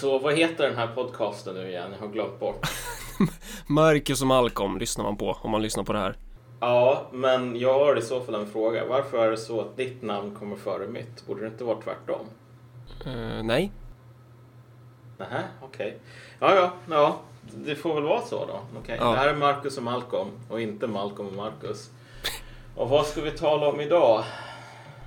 Så vad heter den här podcasten nu igen? Jag har glömt bort. Marcus och Malcolm lyssnar man på om man lyssnar på det här. Ja, men jag har i så fall en fråga. Varför är det så att ditt namn kommer före mitt? Borde det inte vara tvärtom? Uh, nej. Nähä, okej. Okay. Ja, ja, ja. Det får väl vara så då. Okay. Ja. Det här är Marcus och Malcolm och inte Malcolm och Marcus. Och vad ska vi tala om idag?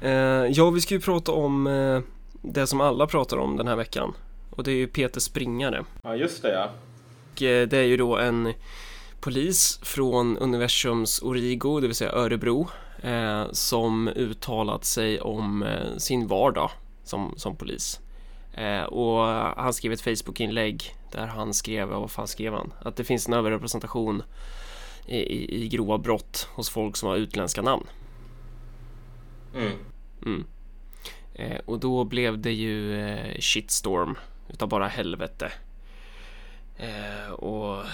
Uh, ja, vi ska ju prata om uh, det som alla pratar om den här veckan. Och det är ju Peter Springare. Ja, just det ja. Och uh, det är ju då en polis från universums Origo, det vill säga Örebro, eh, som uttalat sig om eh, sin vardag som, som polis. Eh, och han skrev ett Facebook-inlägg där han skrev, vad fan skrev han? Att det finns en överrepresentation i, i, i grova brott hos folk som har utländska namn. Mm. Mm. Eh, och då blev det ju eh, shitstorm utav bara helvete. Eh, och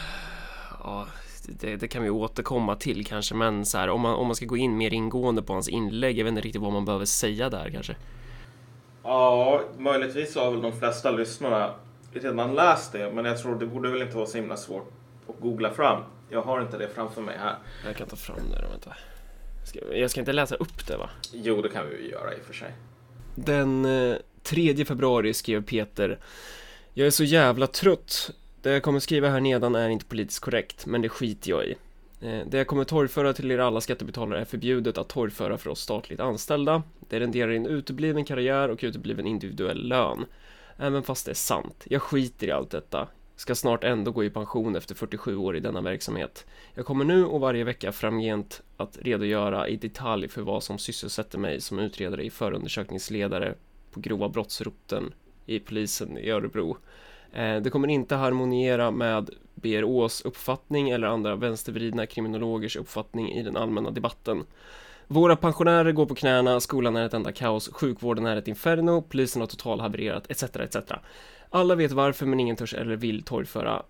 ja, det, det, kan vi återkomma till kanske, men så här, om, man, om man ska gå in mer ingående på hans inlägg, jag vet inte riktigt vad man behöver säga där kanske. Ja, möjligtvis har väl de flesta lyssnarna redan läst det, men jag tror det borde väl inte vara så himla svårt att googla fram. Jag har inte det framför mig här. Jag kan ta fram det, vänta. Ska, jag ska inte läsa upp det va? Jo, det kan vi ju göra i och för sig. Den eh, 3 februari skrev Peter Jag är så jävla trött det jag kommer skriva här nedan är inte politiskt korrekt, men det skiter jag i. Eh, det jag kommer torgföra till er alla skattebetalare är förbjudet att torgföra för oss statligt anställda. Det renderar en utebliven karriär och utebliven individuell lön. Även fast det är sant. Jag skiter i allt detta. Ska snart ändå gå i pension efter 47 år i denna verksamhet. Jag kommer nu och varje vecka framgent att redogöra i detalj för vad som sysselsätter mig som utredare i förundersökningsledare på grova brottsroten i polisen i Örebro eh, det kommer inte harmoniera med BRÅs uppfattning eller andra vänstervridna kriminologers uppfattning i den allmänna debatten. Våra pensionärer går på knäna, skolan är ett enda kaos, sjukvården är ett inferno, polisen har totalhavererat etc. etc. Alla vet varför men ingen törs eller vill torgföra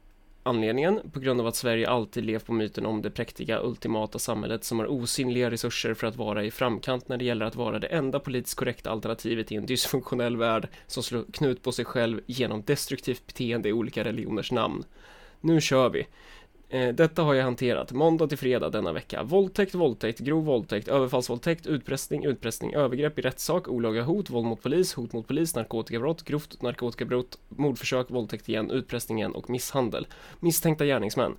anledningen på grund av att Sverige alltid levt på myten om det präktiga ultimata samhället som har osynliga resurser för att vara i framkant när det gäller att vara det enda politiskt korrekta alternativet i en dysfunktionell värld som slår knut på sig själv genom destruktivt beteende i olika religioners namn. Nu kör vi! Eh, detta har jag hanterat måndag till fredag denna vecka. Våldtäkt, våldtäkt, grov våldtäkt, överfallsvåldtäkt, utpressning, utpressning, övergrepp i rättssak, olaga hot, våld mot polis, hot mot polis, narkotikabrott, grovt narkotikabrott, mordförsök, våldtäkt igen, utpressning igen och misshandel. Misstänkta gärningsmän.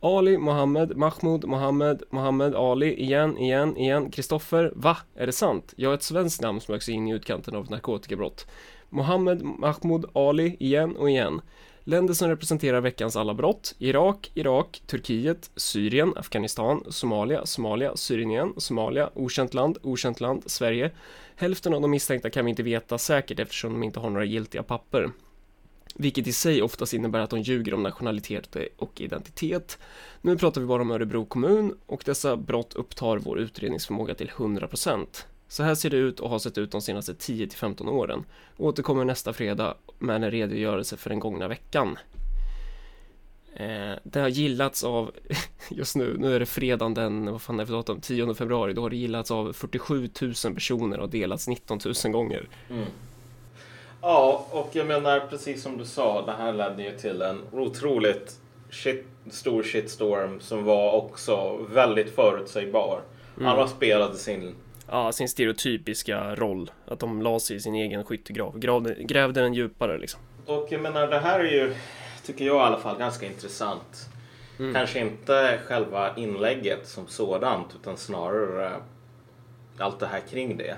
Ali, Mohammed, Mahmoud, Mohammed, Mohammed, Ali, igen, igen, igen, Kristoffer, va? Är det sant? Jag har ett svenskt namn smög sig in i utkanten av narkotikabrott. Mohammed, Mahmoud, Ali, igen och igen. Länder som representerar veckans alla brott Irak, Irak, Turkiet, Syrien, Afghanistan, Somalia, Somalia, Syrien igen, Somalia, okänt land, okänt land, Sverige. Hälften av de misstänkta kan vi inte veta säkert eftersom de inte har några giltiga papper. Vilket i sig oftast innebär att de ljuger om nationalitet och identitet. Nu pratar vi bara om Örebro kommun och dessa brott upptar vår utredningsförmåga till 100%. Så här ser det ut och har sett ut de senaste 10-15 åren. Återkommer nästa fredag med en redogörelse för den gångna veckan. Eh, det har gillats av, just nu, nu är det fredagen den, vad fan är det för datum, 10 februari, då har det gillats av 47 000 personer och delats 19 000 gånger. Mm. Ja, och jag menar precis som du sa, det här ledde ju till en otroligt shit, stor shitstorm som var också väldigt förutsägbar. Mm. Alla spelade sin ja, sin stereotypiska roll. Att de la sig i sin egen skyttegrav, gravde, grävde den djupare liksom. Och jag menar, det här är ju, tycker jag i alla fall, ganska intressant. Mm. Kanske inte själva inlägget som sådant, utan snarare allt det här kring det.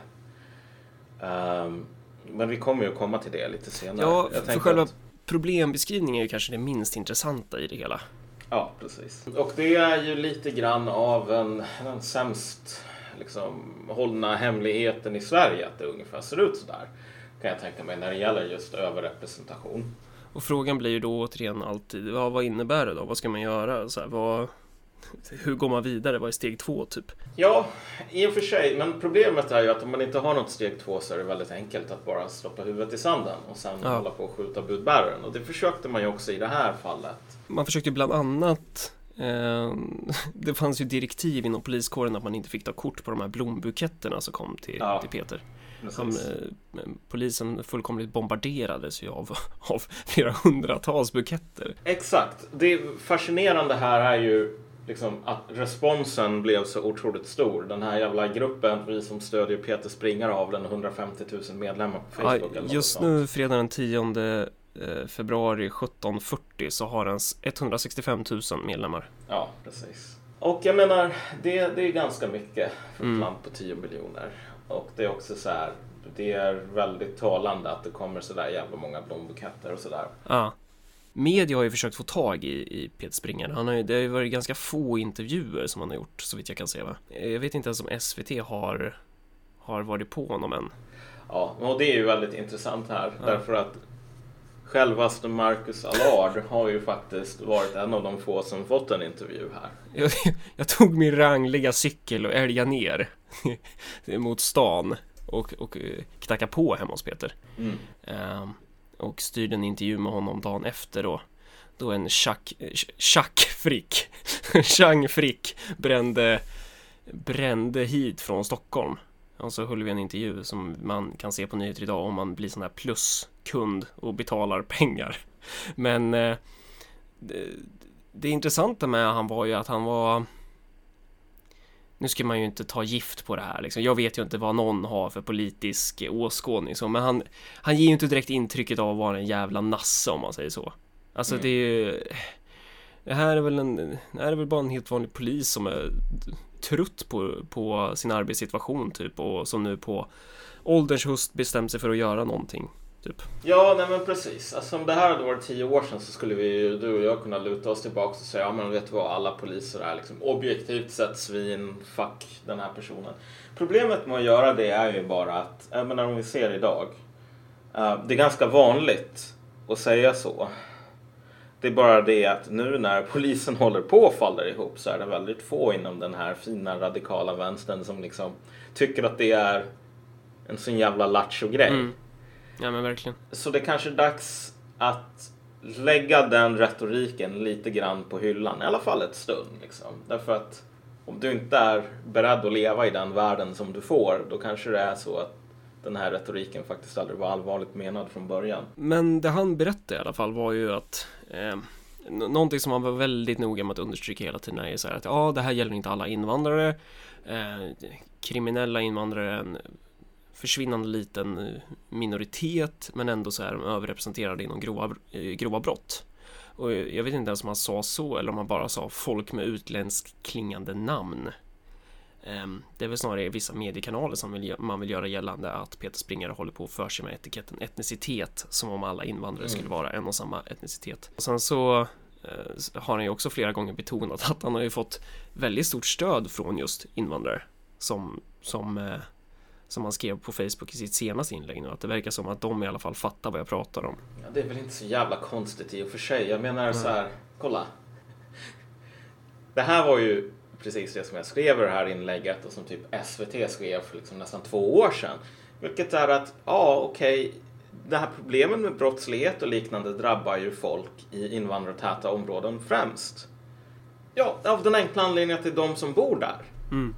Um, men vi kommer ju att komma till det lite senare. Ja, jag för själva att... problembeskrivningen är ju kanske det minst intressanta i det hela. Ja, precis. Och det är ju lite grann av en, den sämst liksom, hållna hemligheten i Sverige att det ungefär ser ut sådär. Kan jag tänka mig när det gäller just överrepresentation. Och frågan blir ju då återigen alltid, ja, vad innebär det då? Vad ska man göra? Så här, vad, hur går man vidare? Vad är steg två typ? Ja, i och för sig. Men problemet är ju att om man inte har något steg två så är det väldigt enkelt att bara stoppa huvudet i sanden och sen ja. hålla på och skjuta budbäraren. Och det försökte man ju också i det här fallet. Man försökte bland annat det fanns ju direktiv inom poliskåren att man inte fick ta kort på de här blombuketterna som kom till, ja. till Peter. Han, eh, polisen fullkomligt bombarderades ju av, av flera hundratals buketter. Exakt. Det fascinerande här är ju liksom att responsen blev så otroligt stor. Den här jävla gruppen, vi som stödjer Peter Springare av den 150 000 medlemmar på Facebook. Ja, just nu, fredag den 10 eh, februari 17.40 så har den 165 000 medlemmar. Ja, precis. Och jag menar, det, det är ganska mycket för ett mm. land på 10 miljoner. Och det är också så här, det är väldigt talande att det kommer så där jävla många blombuketter och sådär. Ja. Media har ju försökt få tag i, i Peter Springer. Han har ju, det har ju varit ganska få intervjuer som han har gjort, så vitt jag kan se. Va? Jag vet inte ens om SVT har, har varit på honom än. Ja, och det är ju väldigt intressant här, ja. därför att Självaste Marcus Allard har ju faktiskt varit en av de få som fått en intervju här. Jag, jag tog min rangliga cykel och älgade ner mot stan och, och eh, knackade på hemma hos Peter. Mm. Um, och styrde en intervju med honom dagen efter då. Då en Chuck, Chuck Frick, Chang Frick brände, brände hit från Stockholm. Och så höll vi en intervju som man kan se på nyheter idag om man blir sån här kund och betalar pengar. Men eh, det, det intressanta med han var ju att han var nu ska man ju inte ta gift på det här liksom. Jag vet ju inte vad någon har för politisk åskådning så, men han, han ger ju inte direkt intrycket av att vara en jävla nasse om man säger så. Alltså mm. det är ju... Det här är väl en... Det här är väl bara en helt vanlig polis som är trött på, på sin arbetssituation typ och som nu på ålderns höst bestämt sig för att göra någonting. Typ. Ja, nej men precis. Alltså, om det här hade varit tio år sedan så skulle vi, du och jag kunna luta oss tillbaka och säga, ja men vet du vad, alla poliser är liksom objektivt sett svin, fuck den här personen. Problemet med att göra det är ju bara att, jag menar om vi ser idag, uh, det är ganska vanligt att säga så. Det är bara det att nu när polisen håller på att falla ihop så är det väldigt få inom den här fina radikala vänstern som liksom tycker att det är en sån jävla lattjo grej. Mm. Ja men verkligen. Så det kanske är dags att lägga den retoriken lite grann på hyllan, i alla fall ett stund. Liksom. Därför att om du inte är beredd att leva i den världen som du får, då kanske det är så att den här retoriken faktiskt aldrig var allvarligt menad från början. Men det han berättade i alla fall var ju att eh, någonting som han var väldigt noga med att understryka hela tiden är så här att ja, det här gäller inte alla invandrare. Eh, kriminella invandrare är försvinnande liten eh, minoritet men ändå så är de överrepresenterade inom grova, eh, grova brott. Och jag vet inte ens om han sa så eller om han bara sa folk med utländskt klingande namn. Ehm, det är väl snarare vissa mediekanaler som man vill göra gällande att Peter Springare håller på att för sig med etiketten etnicitet som om alla invandrare skulle mm. vara en och samma etnicitet. Och sen så eh, har han ju också flera gånger betonat att han har ju fått väldigt stort stöd från just invandrare som, som som han skrev på Facebook i sitt senaste inlägg nu, att det verkar som att de i alla fall fattar vad jag pratar om. Ja, det är väl inte så jävla konstigt i och för sig. Jag menar mm. så här, kolla. Det här var ju precis det som jag skrev i det här inlägget och som typ SVT skrev för liksom nästan två år sedan. Vilket är att, ja okej, okay, det här problemet med brottslighet och liknande drabbar ju folk i invandrartäta områden främst. Ja, av den enkla anledningen att det är de som bor där. Mm.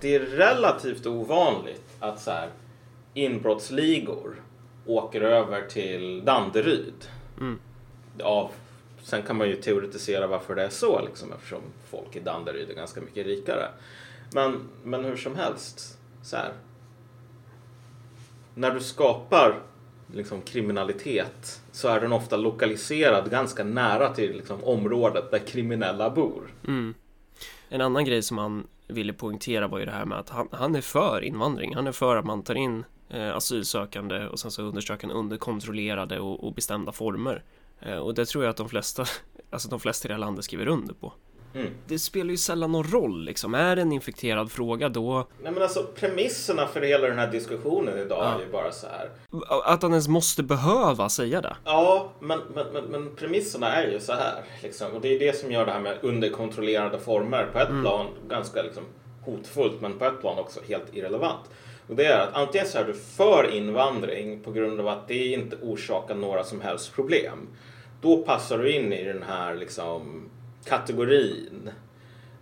Det är relativt ovanligt att så här, inbrottsligor åker över till Danderyd. Mm. Av, sen kan man ju teoretisera varför det är så liksom, eftersom folk i Danderyd är ganska mycket rikare. Men, men hur som helst, så här. När du skapar liksom, kriminalitet så är den ofta lokaliserad ganska nära till liksom, området där kriminella bor. Mm. En annan grej som han ville poängtera var ju det här med att han, han är för invandring. Han är för att man tar in eh, asylsökande och sen så undersöker han under kontrollerade och, och bestämda former. Eh, och det tror jag att de flesta, alltså de flesta i det här landet skriver under på. Mm. Det spelar ju sällan någon roll liksom. Är det en infekterad fråga då? Nej men alltså premisserna för hela den här diskussionen idag ja. är ju bara så här. Att han ens måste behöva säga det. Ja, men, men, men, men premisserna är ju så här. Liksom. Och det är det som gör det här med underkontrollerade former på ett mm. plan ganska liksom, hotfullt men på ett plan också helt irrelevant. Och det är att antingen så är du för invandring på grund av att det inte orsakar några som helst problem. Då passar du in i den här liksom kategorin.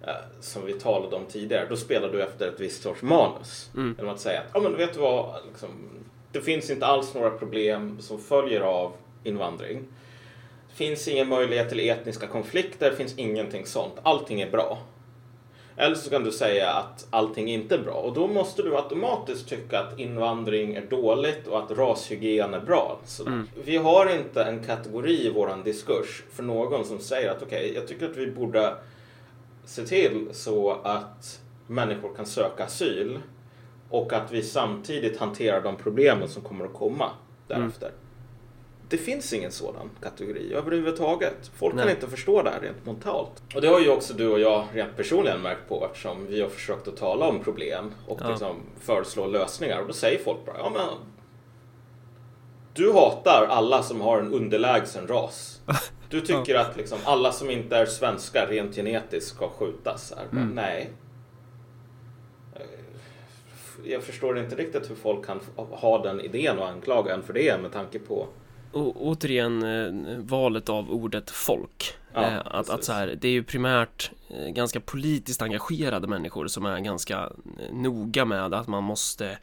eh, som vi talade om tidigare, då spelar du efter ett visst sorts manus. Mm. Genom att säga att, ja men vet du vad, liksom, det finns inte alls några problem som följer av invandring. Det finns ingen möjlighet till etniska konflikter, det finns ingenting sånt. Allting är bra. Eller så kan du säga att allting inte är bra och då måste du automatiskt tycka att invandring är dåligt och att rashygien är bra. Mm. Vi har inte en kategori i våran diskurs för någon som säger att okej, jag tycker att vi borde se till så att människor kan söka asyl och att vi samtidigt hanterar de problemen som kommer att komma därefter. Det finns ingen sådan kategori överhuvudtaget. Folk kan Nej. inte förstå det här rent mentalt. Och det har ju också du och jag rent personligen märkt på eftersom vi har försökt att tala om problem och Ja. liksom föreslå lösningar. Och då säger folk bara, ja men du hatar alla som har en underlägsen ras. Du tycker att liksom alla som inte är svenskar rent genetiskt ska skjutas. Här. Men Mm. Nej. Jag förstår inte riktigt hur folk kan ha den idén och anklaga en för det med tanke på Och återigen eh, valet av ordet folk. Ja, eh, att, att så här, det är ju primärt eh, ganska politiskt engagerade människor som är ganska eh, noga med att man måste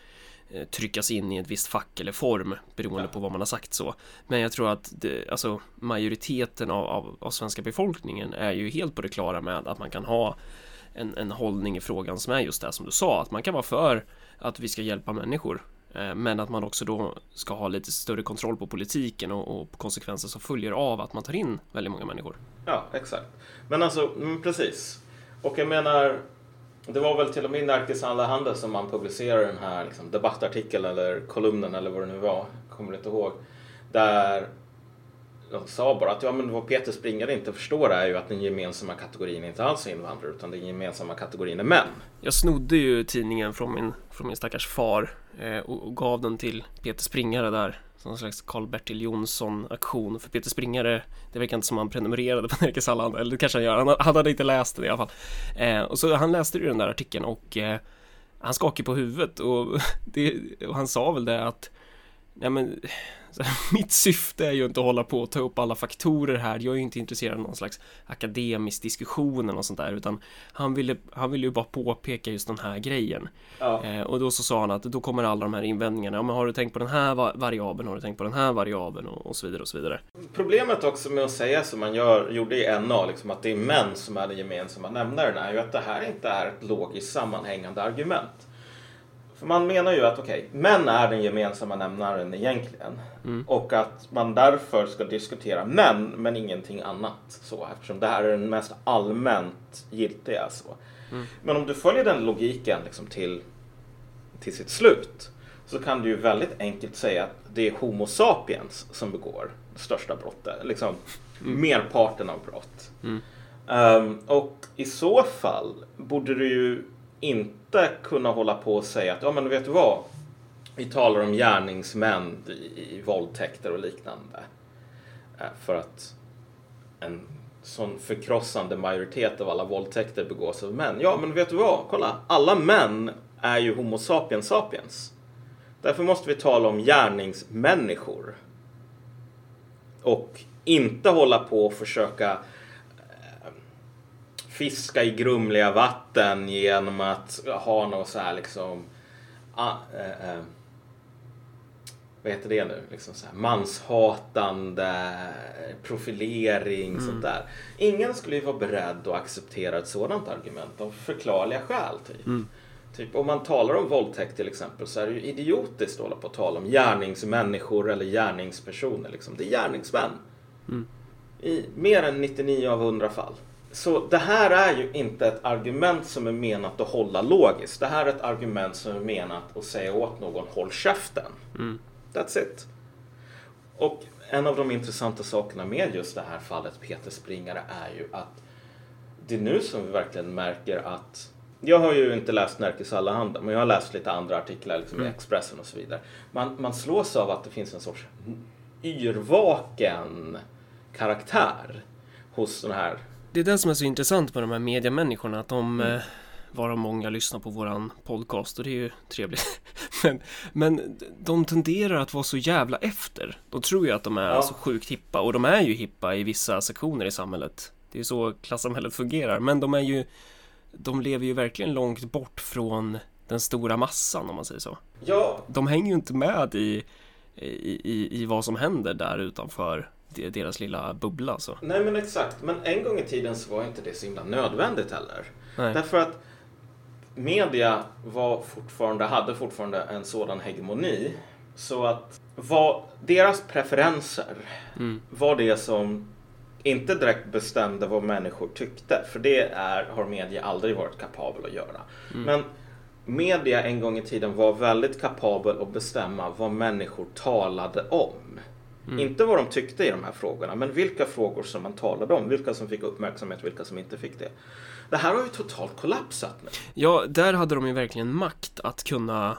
eh, tryckas in i ett visst fack eller form beroende Ja. på vad man har sagt så. Men jag tror att det, alltså, majoriteten av, av, av svenska befolkningen är ju helt på det klara med att man kan ha en, en hållning i frågan som är just det som du sa, att man kan vara för att vi ska hjälpa människor Eh, men att man också då ska ha lite större kontroll på politiken och, och konsekvenser som följer av att man tar in väldigt många människor. Ja, exakt. Men alltså, mm, precis. Och jag menar, det var väl till och med i Nerikes Allehanda som man publicerade den här liksom, debattartikeln eller kolumnen eller vad det nu var, kommer inte ihåg, där de sa bara att ja, men vad Peter Springare inte förstår är ju att den gemensamma kategorin inte alls är invandrare utan den gemensamma kategorin är män. Jag snodde ju tidningen från min, från min stackars far eh, och, och gav den till Peter Springare där som en slags Karl-Bertil Jonsson-aktion. För Peter Springare det verkar inte som han prenumererade på Nerikes Allehanda eller det kanske han gör, han, han hade inte läst det i alla fall. Eh, och så han läste ju den där artikeln och eh, han skakade på huvudet. Och, det, och han sa väl det att ja, men Mitt syfte är ju inte att hålla på och ta upp alla faktorer här Jag är ju inte intresserad av någon slags akademisk diskussion eller något sånt där utan Han ville, han ville ju bara påpeka just den här grejen Ja. eh, Och då så sa han att då kommer alla de här invändningarna Ja men har du tänkt på den här va- variabeln? Har du tänkt på den här variabeln? Och, och så vidare och så vidare Problemet också med att säga som man gör, gjorde i NA, liksom att det är män som är den gemensamma nämnaren, är ju att det här inte är ett logiskt sammanhängande argument. För man menar ju att okej, män är den gemensamma nämnaren egentligen. Och att man därför ska diskutera män, men ingenting annat. Så, eftersom det här är den mest allmänt giltiga. Så. Men om du följer den logiken liksom till, till sitt slut så kan du ju väldigt enkelt säga att det är Homo sapiens som begår det största brottet. Liksom merparten av brott. Ehm, och i så fall borde du ju inte kunna hålla på och säga att ja men vet du vad? Vi talar om gärningsmän i, i våldtäkter och liknande. Eh, för att en sån förkrossande majoritet av alla våldtäkter begås av män. Ja, men vet du vad? Kolla, alla män är ju Homo sapiens sapiens. Därför måste vi tala om gärningsmänniskor. Och inte hålla på och försöka eh, fiska i grumliga vatten genom att ha något så här liksom ah, eh, eh, vad heter det nu? Liksom så här, manshatande, profilering, sånt där. Ingen skulle ju vara beredd att acceptera ett sådant argument av förklarliga skäl. Typ. Typ, om man talar om våldtäkt till exempel så är det ju idiotiskt att hålla på att tala om gärningsmänniskor eller gärningspersoner. Liksom. Det är gärningsmän. I mer än 99 av 100 fall. Så det här är ju inte ett argument som är menat att hålla logiskt. Det här är ett argument som är menat att säga åt någon håll käften. That's it. Och en av de intressanta sakerna med just det här fallet Peter Springare är ju att det är nu som vi verkligen märker att jag har ju inte läst Nerikes Allehanda, men jag har läst lite andra artiklar liksom i Expressen och så vidare. Man, man slås av att det finns en sorts yrvaken karaktär hos den här Det är det som är så intressant med de här mediamänniskorna att de eh, varav många lyssnar på våran podcast och det är ju trevligt. men, men de tenderar att vara så jävla efter. De tror ju att de är Ja. så sjukt hippa och de är ju hippa i vissa sektioner i samhället. Det är ju så klassamhället fungerar. Men de är ju de lever ju verkligen långt bort från den stora massan om man säger så. Ja. De hänger ju inte med i, i, i, i vad som händer där utanför deras lilla bubbla. Så. Nej men exakt, men en gång i tiden så var inte det så himla nödvändigt heller. Nej. Därför att media var fortfarande, hade fortfarande en sådan hegemoni så att vad deras preferenser Mm. var det som inte direkt bestämde vad människor tyckte. För det är, har media aldrig varit kapabel att göra. Men media en gång i tiden var väldigt kapabel att bestämma vad människor talade om. Inte vad de tyckte i de här frågorna, men vilka frågor som man talade om. Vilka som fick uppmärksamhet, vilka som inte fick det. Det här har ju totalt kollapsat nu. Ja, där hade de ju verkligen makt att kunna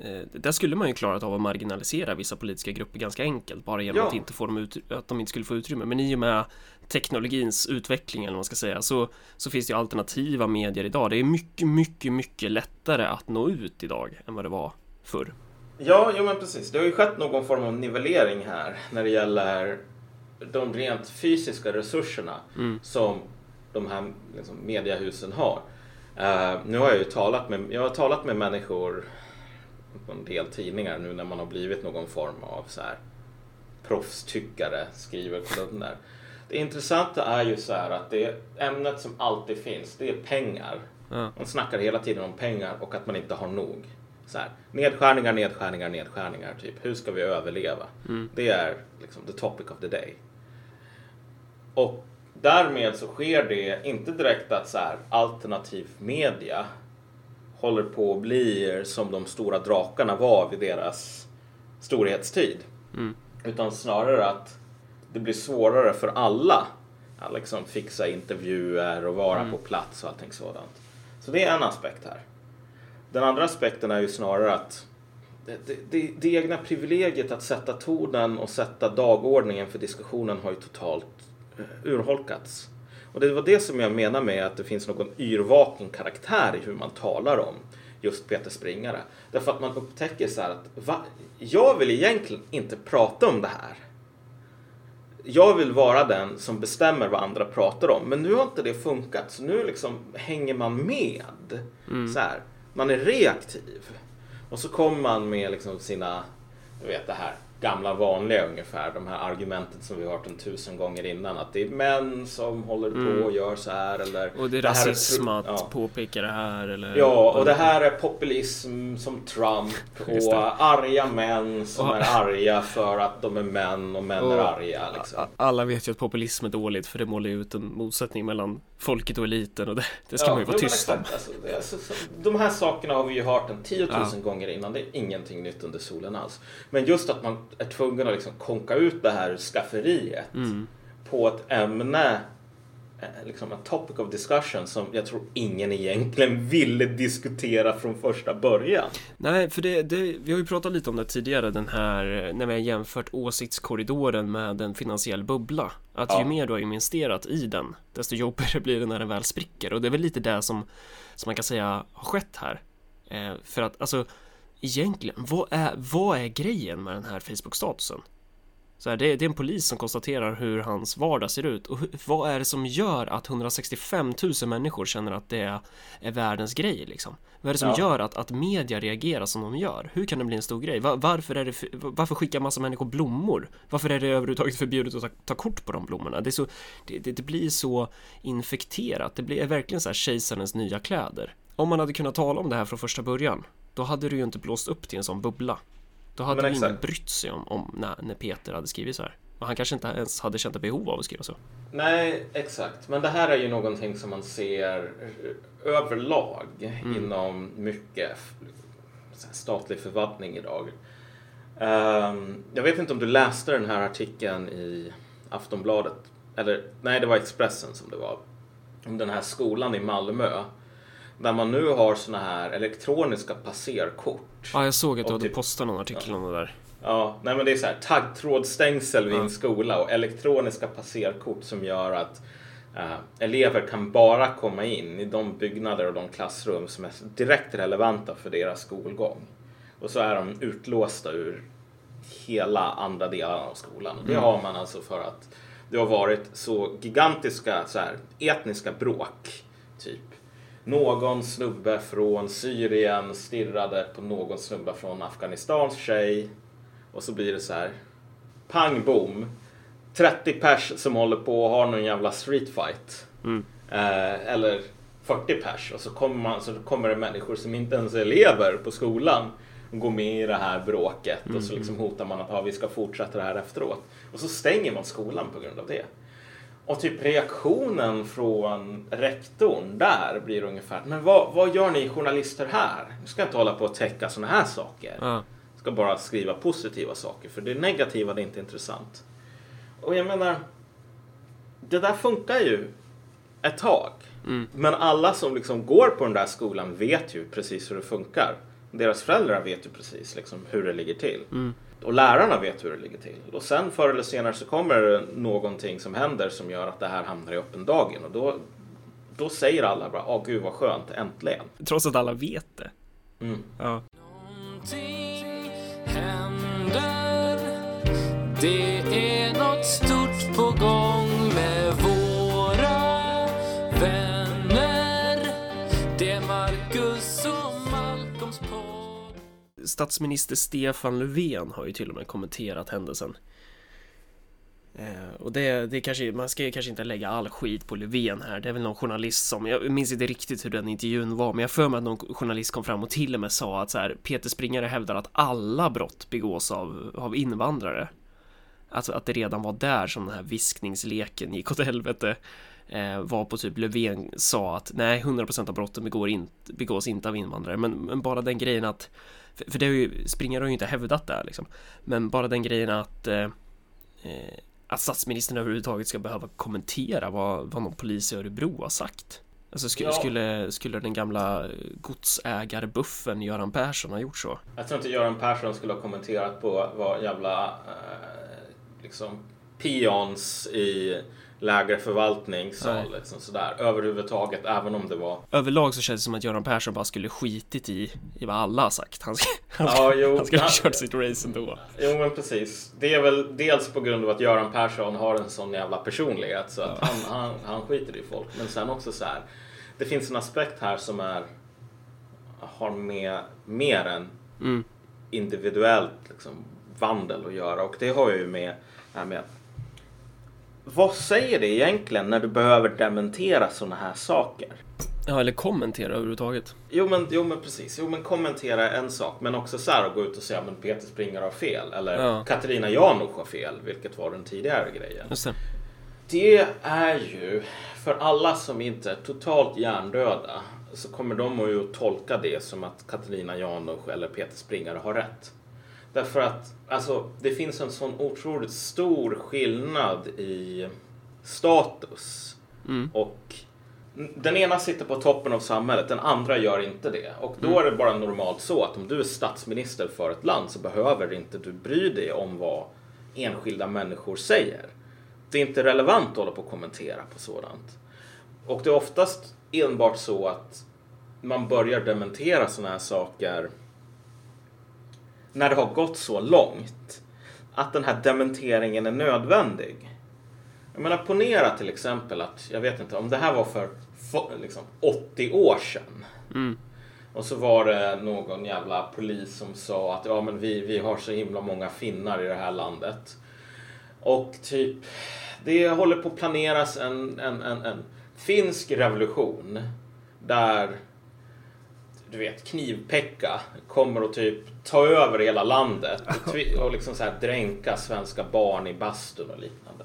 eh, där skulle man ju klarat av att marginalisera vissa politiska grupper ganska enkelt bara genom Ja. att, inte få dem ut, att de inte skulle få utrymme. Men i och med teknologins utveckling eller vad man ska säga så, så finns det ju alternativa medier idag. Det är mycket, mycket, mycket lättare att nå ut idag än vad det var förr. Ja, jo men precis. Det har ju skett någon form av nivellering här när det gäller de rent fysiska resurserna som de här liksom, mediahusen har. Eh, nu har jag ju talat med, jag har talat med människor på en del tidningar nu när man har blivit någon form av så här proffstyckare, skriver kolumner. Det intressanta är ju så här att det ämnet som alltid finns, det är pengar. Ja. Man snackar hela tiden om pengar och att man inte har nog. Så här, nedskärningar, nedskärningar, nedskärningar. Typ. Hur ska vi överleva? Det är liksom the topic of the day. Och därmed så sker det inte direkt att så här, alternativ media håller på att bli som de stora drakarna var vid deras storhetstid. Utan snarare att det blir svårare för alla att liksom fixa intervjuer och vara på plats och allting sådant. Så det är en aspekt här. Den andra aspekten är ju snarare att det, det, det, det egna privilegiet att sätta tonen och sätta dagordningen för diskussionen har ju totalt eh, urholkats. Och det var det som jag menar med att det finns någon yrvaken karaktär i hur man talar om just Peter Springare. Därför att man upptäcker så att va? jag vill egentligen inte prata om det här. Jag vill vara den som bestämmer vad andra pratar om. Men nu har inte det funkat. Så nu liksom hänger man med. Så här, man är reaktiv. Och så kommer man med liksom sina, du vet det här gamla vanliga ungefär. De här argumenten som vi har hört en tusen gånger innan. Att det är män som håller på och gör så här. Eller, Och det är här rasism tro- att ja. påpeka det här eller Ja, och det här är populism som Trump det. och arga män som Och- är arga för att de är män och män är Och- arga. Liksom. Alla vet ju att populism är dåligt för det målar ut en motsättning mellan folket och eliten och det, det ska man ju vara tyst om. exakt. Alltså, det är så, så, de här sakerna har vi ju hört en tiotusen Ja. gånger innan. Det är ingenting nytt under solen alls. Men just att man är tvungen att liksom konka ut det här skafferiet Mm. på ett ämne, eh, liksom en topic of discussion som jag tror ingen egentligen ville diskutera från första början. Nej, för det, det, vi har ju pratat lite om det tidigare, den här, när vi har jämfört åsiktskorridoren med en finansiell bubbla. Att Ja. ju mer du har investerat i den, desto jobbigare blir det när den väl spricker. Och det är väl lite det som, som man kan säga har skett här. Eh, för att, alltså, egentligen, vad är, vad är grejen med den här Facebook-statusen? Så här, det, det är en polis som konstaterar hur hans vardag ser ut och hur, vad är det som gör att 165 000 människor känner att det är, är världens grej liksom? Vad är det som Ja. gör att, att media reagerar som de gör? Hur kan det bli en stor grej? Va- varför, är det, varför skickar massa människor blommor? Varför är det överhuvudtaget förbjudet att ta, ta kort på de blommorna? Det, är så, det, det, det blir så infekterat. Det blir är verkligen så här kejsarens nya kläder. Om man hade kunnat tala om det här från första början, då hade det ju inte blåst upp till en sån bubbla. Då hade ju ingen brit sig om, om när, när Peter hade skrivit så här. Och han kanske inte ens hade känt ett behov av att skriva så. Nej, exakt. Men det här är ju någonting som man ser överlag inom mycket statlig förvaltning idag. Ehm, jag vet inte om du läste den här artikeln i Aftonbladet. Eller nej, det var Expressen som det var. Om den här skolan i Malmö. Där man nu har såna här elektroniska passerkort. Ja, jag såg att du hade typ- postat någon artikel om det där. Ja, nej men det är så här taggtrådsstängsel vid Ja. en skola och elektroniska passerkort som gör att eh, elever kan bara komma in i de byggnader och de klassrum som är direkt relevanta för deras skolgång. Och så är de utlåsta ur hela andra delar av skolan. Och det har man alltså för att det har varit så gigantiska så här, etniska bråk, typ. Någon snubbe från Syrien stirrade på någon snubbe från Afghanistans tjej. Och så blir det så här. Pang bom. 30 pers som håller på och har någon jävla streetfight. Mm. Eh, eller 40 pers. Och så kommer, man, så kommer det människor som inte ens är elever på skolan. Och går med i det här bråket. Och så liksom hotar man att ah, vi ska fortsätta det här efteråt. Och så stänger man skolan på grund av det. Och typ reaktionen från rektorn där blir ungefär, men vad, vad gör ni journalister här? Ni ska inte hålla på och täcka sådana här saker. Ja. Ni ska bara skriva positiva saker, för det negativa det är inte intressant. Och jag menar, det där funkar ju ett tag. Mm. Men alla som liksom går på den där skolan vet ju precis hur det funkar. Deras föräldrar vet ju precis liksom hur det ligger till. Mm. Och lärarna vet hur det ligger till. Och sen förr eller senare så kommer det någonting som händer som gör att det här hamnar i öppen dagen. Och då, då säger alla bara, åh gud vad skönt, äntligen. Trots att alla vet det. Mm. Ja. Någonting händer Det är något stort på gång Statsminister Stefan Löfven har ju till och med kommenterat händelsen. Eh, och det, det kanske, man ska ju kanske inte lägga all skit på Löfven här. Det är väl någon journalist som, jag minns inte riktigt hur den intervjun var, men jag har för mig att någon journalist kom fram och till och med sa att så här, Peter Springare hävdar att alla brott begås av, av invandrare. Alltså att det redan var där som den här viskningsleken gick åt helvete. Eh, var på typ Löfven sa att nej, 100% av brotten begår in, begås inte av invandrare. Men, men bara den grejen att, för, för det har ju, Springare har ju inte hävdat det liksom. Men bara den grejen att eh, eh, att statsministern överhuvudtaget ska behöva kommentera vad, vad någon polis i Örebro har sagt. Alltså sk- Ja. skulle, skulle den gamla godsägarbuffen Göran Persson ha gjort så? Jag tror inte Göran Persson skulle ha kommenterat på vad jävla eh, liksom peons i lägre förvaltning Nej. liksom sådär överhuvudtaget även om det var Överlag så känns det som att Göran Persson bara skulle skitit i, i vad alla har sagt. Han, sk- han, sk- Ja, jo. han skulle ha Ja. kört sitt race ändå. Jo men precis. Det är väl dels på grund av att Göran Persson har en sån jävla personlighet så att han, han, han skiter i folk. Men sen också så här. Det finns en aspekt här som är har med mer än Mm. individuellt liksom, vandel att göra och det har ju med, ja, med vad säger det egentligen när du behöver dementera sådana här saker? Ja, eller kommentera överhuvudtaget. Jo men, jo men precis, jo men kommentera en sak men också så här att gå ut och säga men Peter Springer har fel eller Ja. Katarina Janouch har fel vilket var den tidigare grejen. Just det. Det är ju för alla som inte är totalt hjärndöda så kommer de ju att tolka det som att Katarina Janouch eller Peter Springare har rätt. Därför att alltså, det finns en sån otroligt stor skillnad i status. Mm. Och den ena sitter på toppen av samhället, den andra gör inte det. Och då är det bara normalt så att om du är statsminister för ett land så behöver inte du bry dig om vad enskilda människor säger. Det är inte relevant att hålla på och kommentera på sådant. Och det är oftast enbart så att man börjar dementera sådana här saker när det har gått så långt att den här dementeringen är nödvändig. Jag menar ponera till exempel att, jag vet inte, om det här var för få- liksom, 80 år sedan. Mm. Och så var det någon jävla polis som sa att ja men vi, vi har så himla många finnar i det här landet. Och typ, det håller på att planeras en, en, en, en finsk revolution där du vet, Knivpekka kommer att typ ta över hela landet och, och liksom så här dränka svenska barn i bastun och liknande.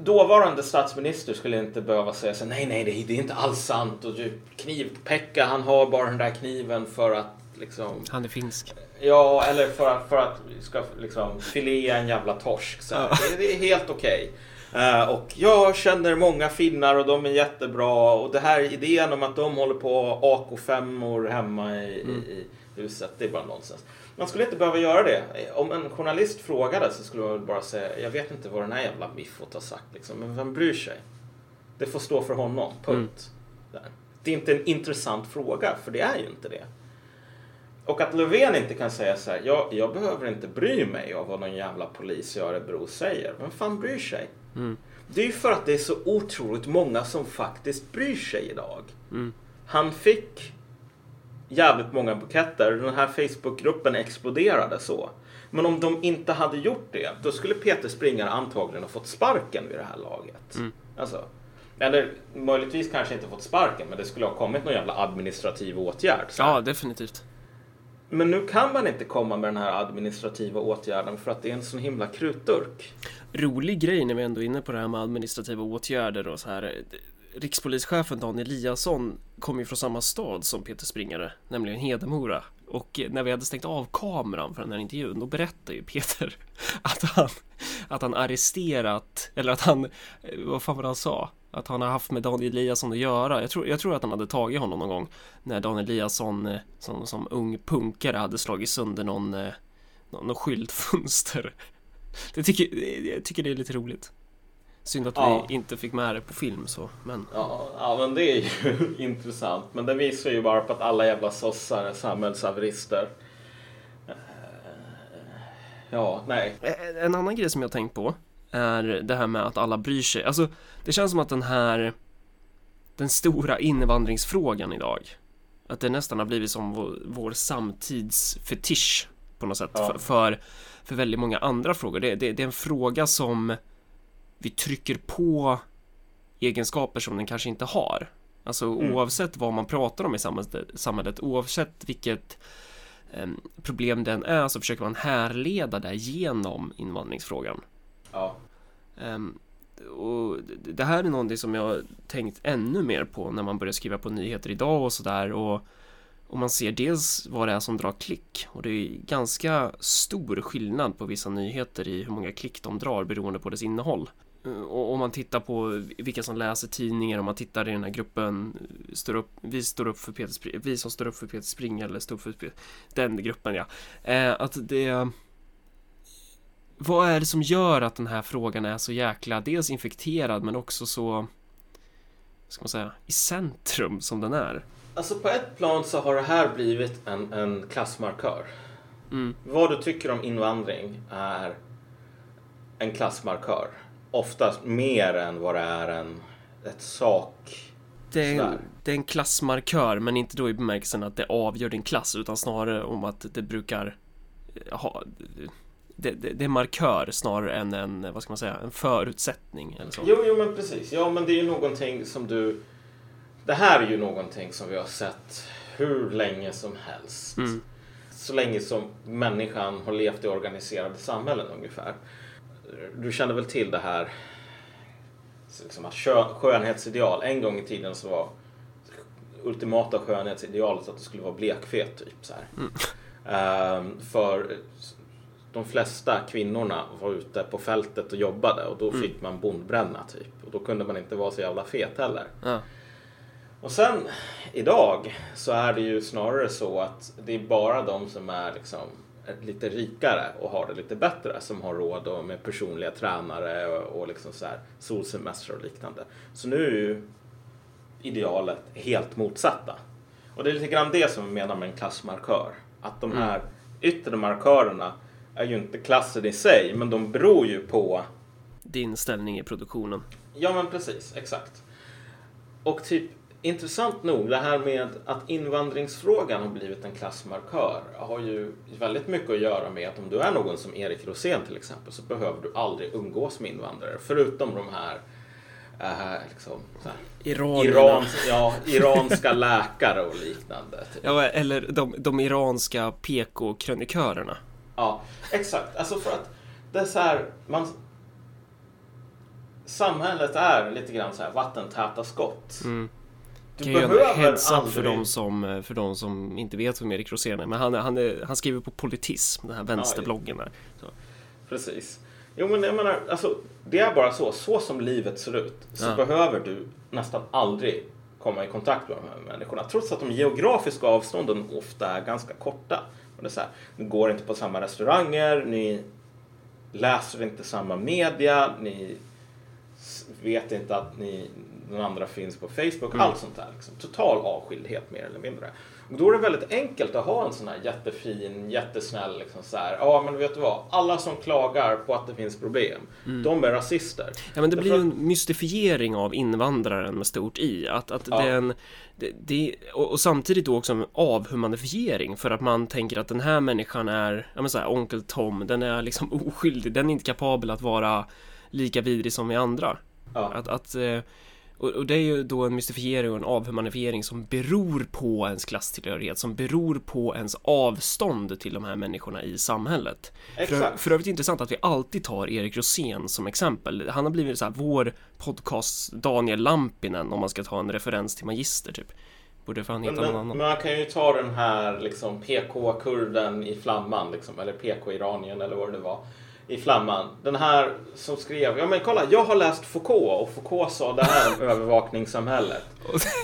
Dåvarande statsminister skulle inte behöva säga så nej, nej, det, det är inte alls sant och typ Knivpekka, han har bara den där kniven för att liksom Han är finsk. Ja, eller för att, för att ska liksom filea en jävla torsk. Så här. det, det är helt okej. Eh, och jag känner många finnar och de är jättebra. Och det här idén om att de håller på AK5 hemma i, i, i huset, det är bara nonsens. Man skulle inte behöva göra det. Om en journalist frågade så skulle man bara säga, jag vet inte vad den här jävla biffot har sagt. Liksom. Men vem bryr sig? Det får stå för honom, punkt. Där. Det är inte en intressant fråga, för det är ju inte det. Och att Löfven inte kan säga så här, jag, jag behöver inte bry mig av vad någon jävla polis i Örebro säger. Vem fan bryr sig? Mm. Det är ju för att det är så otroligt många som faktiskt bryr sig idag. Mm. Han fick jävligt många buketter. Den här Facebookgruppen exploderade så. Men om de inte hade gjort det, då skulle Peter Springare antagligen ha fått sparken vid det här laget. Alltså, eller möjligtvis kanske inte fått sparken, men det skulle ha kommit någon jävla administrativ åtgärd. Så. Ja, definitivt. Men nu kan man inte komma med den här administrativa åtgärden för att det är en sån himla krutdurk. Rolig grej när vi ändå är inne på det här med administrativa åtgärder och så här. Rikspolischefen Dan Eliasson kom ju från samma stad som Peter Springare, nämligen Hedemora. Och när vi hade stängt av kameran för den här intervjun, då berättade ju Peter att han, att han arresterat, eller att han, vad fan var det han sa? Att han har haft med Daniel Eliasson att göra. Jag tror, jag tror att han hade tagit honom någon gång när Daniel Eliasson eh, som, som ung punkare hade slagit sönder någon, eh, någon, någon skyltfönster. Det tycker, jag tycker det är lite roligt. Synd att Ja. vi inte fick med det på film så, men Ja, ja, men det är ju intressant. Men det visar ju bara på att alla jävla sossar är samhällshaverister. Eh, Ja, nej. En annan grej som jag har tänkt på är det här med att alla bryr sig. Alltså, det känns som att den här den stora invandringsfrågan idag att det nästan har blivit som vår, vår samtidsfetisch på något sätt Ja. för, för, för väldigt många andra frågor. Det, det, det är en fråga som vi trycker på egenskaper som den kanske inte har. Alltså Mm. oavsett vad man pratar om i samhället, oavsett vilket em, problem den är så försöker man härleda det genom invandringsfrågan. Ja. Um, och det- här är någonting som jag har tänkt ännu mer på när man börjar skriva på nyheter idag och sådär och, och man ser dels vad det är som drar klick och det är ganska stor skillnad på vissa nyheter i hur många klick de drar beroende på dess innehåll. Eh, och om man tittar på vilka som läser tidningar, om man tittar i den här gruppen eh, står upp, Vi står upp för Peter Vi som står upp för Peter Springer eller står upp för Peter, den gruppen ja. Eh, att det vad är det som gör att den här frågan är så jäkla dels infekterad men också så ska man säga i centrum som den är? Alltså på ett plan så har det här blivit en, en klassmarkör. Mm. Vad du tycker om invandring är en klassmarkör. Oftast mer än vad det är en, ett sak. Det är, en, det är en klassmarkör men inte då i bemärkelsen att det avgör din klass utan snarare om att det brukar eh, ha det, det, det är markör snarare än en, vad ska man säga, en förutsättning eller så. Jo, jo men precis. Ja, men det är ju någonting som du... Det här är ju någonting som vi har sett hur länge som helst. Mm. Så länge som människan har levt i organiserade samhällen ungefär. Du känner väl till det här liksom att skö- skönhetsideal. En gång i tiden så var ultimata skönhetsidealet att du skulle vara blekfet typ så här. Ehm, för de flesta kvinnorna var ute på fältet och jobbade och då fick man bondbränna typ. Och då kunde man inte vara så jävla fet heller. Ja. Och sen idag så är det ju snarare så att det är bara de som är liksom lite rikare och har det lite bättre som har råd med personliga tränare och, och liksom så här solsemester och liknande. Så nu är ju idealet helt motsatta. Och det är lite grann det som vi menar med en klassmarkör. Att de här yttre markörerna är ju inte klassen i sig, men de beror ju på Din ställning i produktionen. Ja men precis, exakt. Och typ intressant nog det här med att invandringsfrågan har blivit en klassmarkör har ju väldigt mycket att göra med att om du är någon som Erik Rosén till exempel så behöver du aldrig umgås med invandrare förutom de här, eh, liksom. Irans, ja, iranska läkare och liknande. Typ. Ja, eller de, de iranska PK-krönikörerna. Ja, exakt. Alltså för att det är så här, man... Samhället är lite grann så här vattentäta skott. Mm. Du kan behöver heads up för de, som, för de som inte vet vem Erik Rosén är. Men han, han, är, han skriver på Politism, den här vänsterbloggen där. Så. Precis. Jo men jag menar, alltså, det är bara så. Så som livet ser ut så Ja. behöver du nästan aldrig komma i kontakt med de här människorna. Trots att de geografiska avstånden ofta är ganska korta. Och det är så här, ni går inte på samma restauranger, ni läser inte samma media, ni vet inte att ni, den andra finns på Facebook. Mm. Allt sånt där. Liksom. Total avskildhet mer eller mindre. Då är det väldigt enkelt att ha en sån här jättefin, jättesnäll, liksom så här. Ja, men vet du vad? Alla som klagar på att det finns problem, Mm. de är rasister. Ja men det blir ju Därför en mystifiering av invandraren med stort i. Att, att Ja. den, det, det, och, och samtidigt då också en avhumanifiering för att man tänker att den här människan är, ja men så här, onkel Tom, den är liksom oskyldig, den är inte kapabel att vara lika vidrig som vi andra. Ja. Att, att, eh, och, och det är ju då en mystifiering och en avhumanifiering som beror på ens klasstillhörighet, som beror på ens avstånd till de här människorna i samhället. För, Exakt. för övrigt intressant att vi alltid tar Erik Rosén som exempel. Han har blivit så här vår podcast Daniel Lampinen om man ska ta en referens till Magister typ. Borde fan Men, heta någon men, annan. men man kan ju ta den här liksom PK-kurden i Flamman, liksom, eller PK-iranien eller vad det nu var, i Flamman. Den här som skrev, ja men kolla, jag har läst Foucault och Foucault sa det här om övervakningssamhället.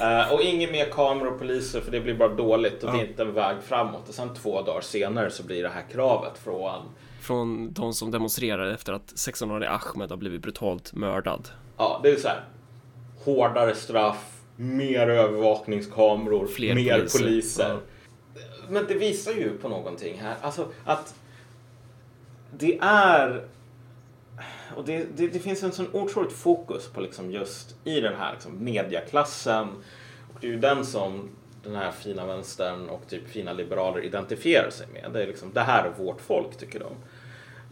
Eh, och inget mer kameror och poliser för det blir bara dåligt och det är inte en väg framåt. Och sen två dagar senare så blir det här kravet från Från de som demonstrerar efter att 16-årige Ahmed har blivit brutalt mördad. Ja, det är så här. Hårdare straff, mer övervakningskameror, Fler mer poliser. poliser. Men det visar ju på någonting här. Alltså att det är... Och det, det, det finns en sån otroligt fokus på liksom just i den här liksom mediaklassen. Och det är ju den som den här fina vänstern och typ fina liberaler identifierar sig med. Det är liksom, det här är vårt folk, tycker de.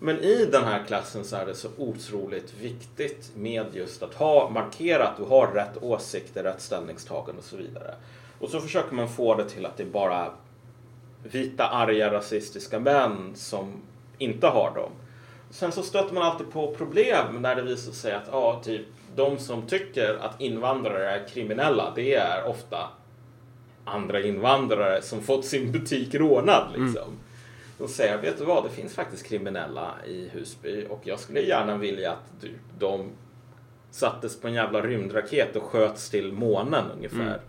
Men i den här klassen så är det så otroligt viktigt med just att ha markera att du har rätt åsikter, rätt ställningstagande och så vidare. Och så försöker man få det till att det är bara vita, arga, rasistiska män som inte har dem. Sen så stöter man alltid på problem när det visar sig att ja, typ, de som tycker att invandrare är kriminella, det är ofta andra invandrare som fått sin butik rånad. Liksom. De säger, vet du vad, det finns faktiskt kriminella i Husby och jag skulle gärna vilja att du, de sattes på en jävla rymdraket och sköts till månen ungefär. Mm.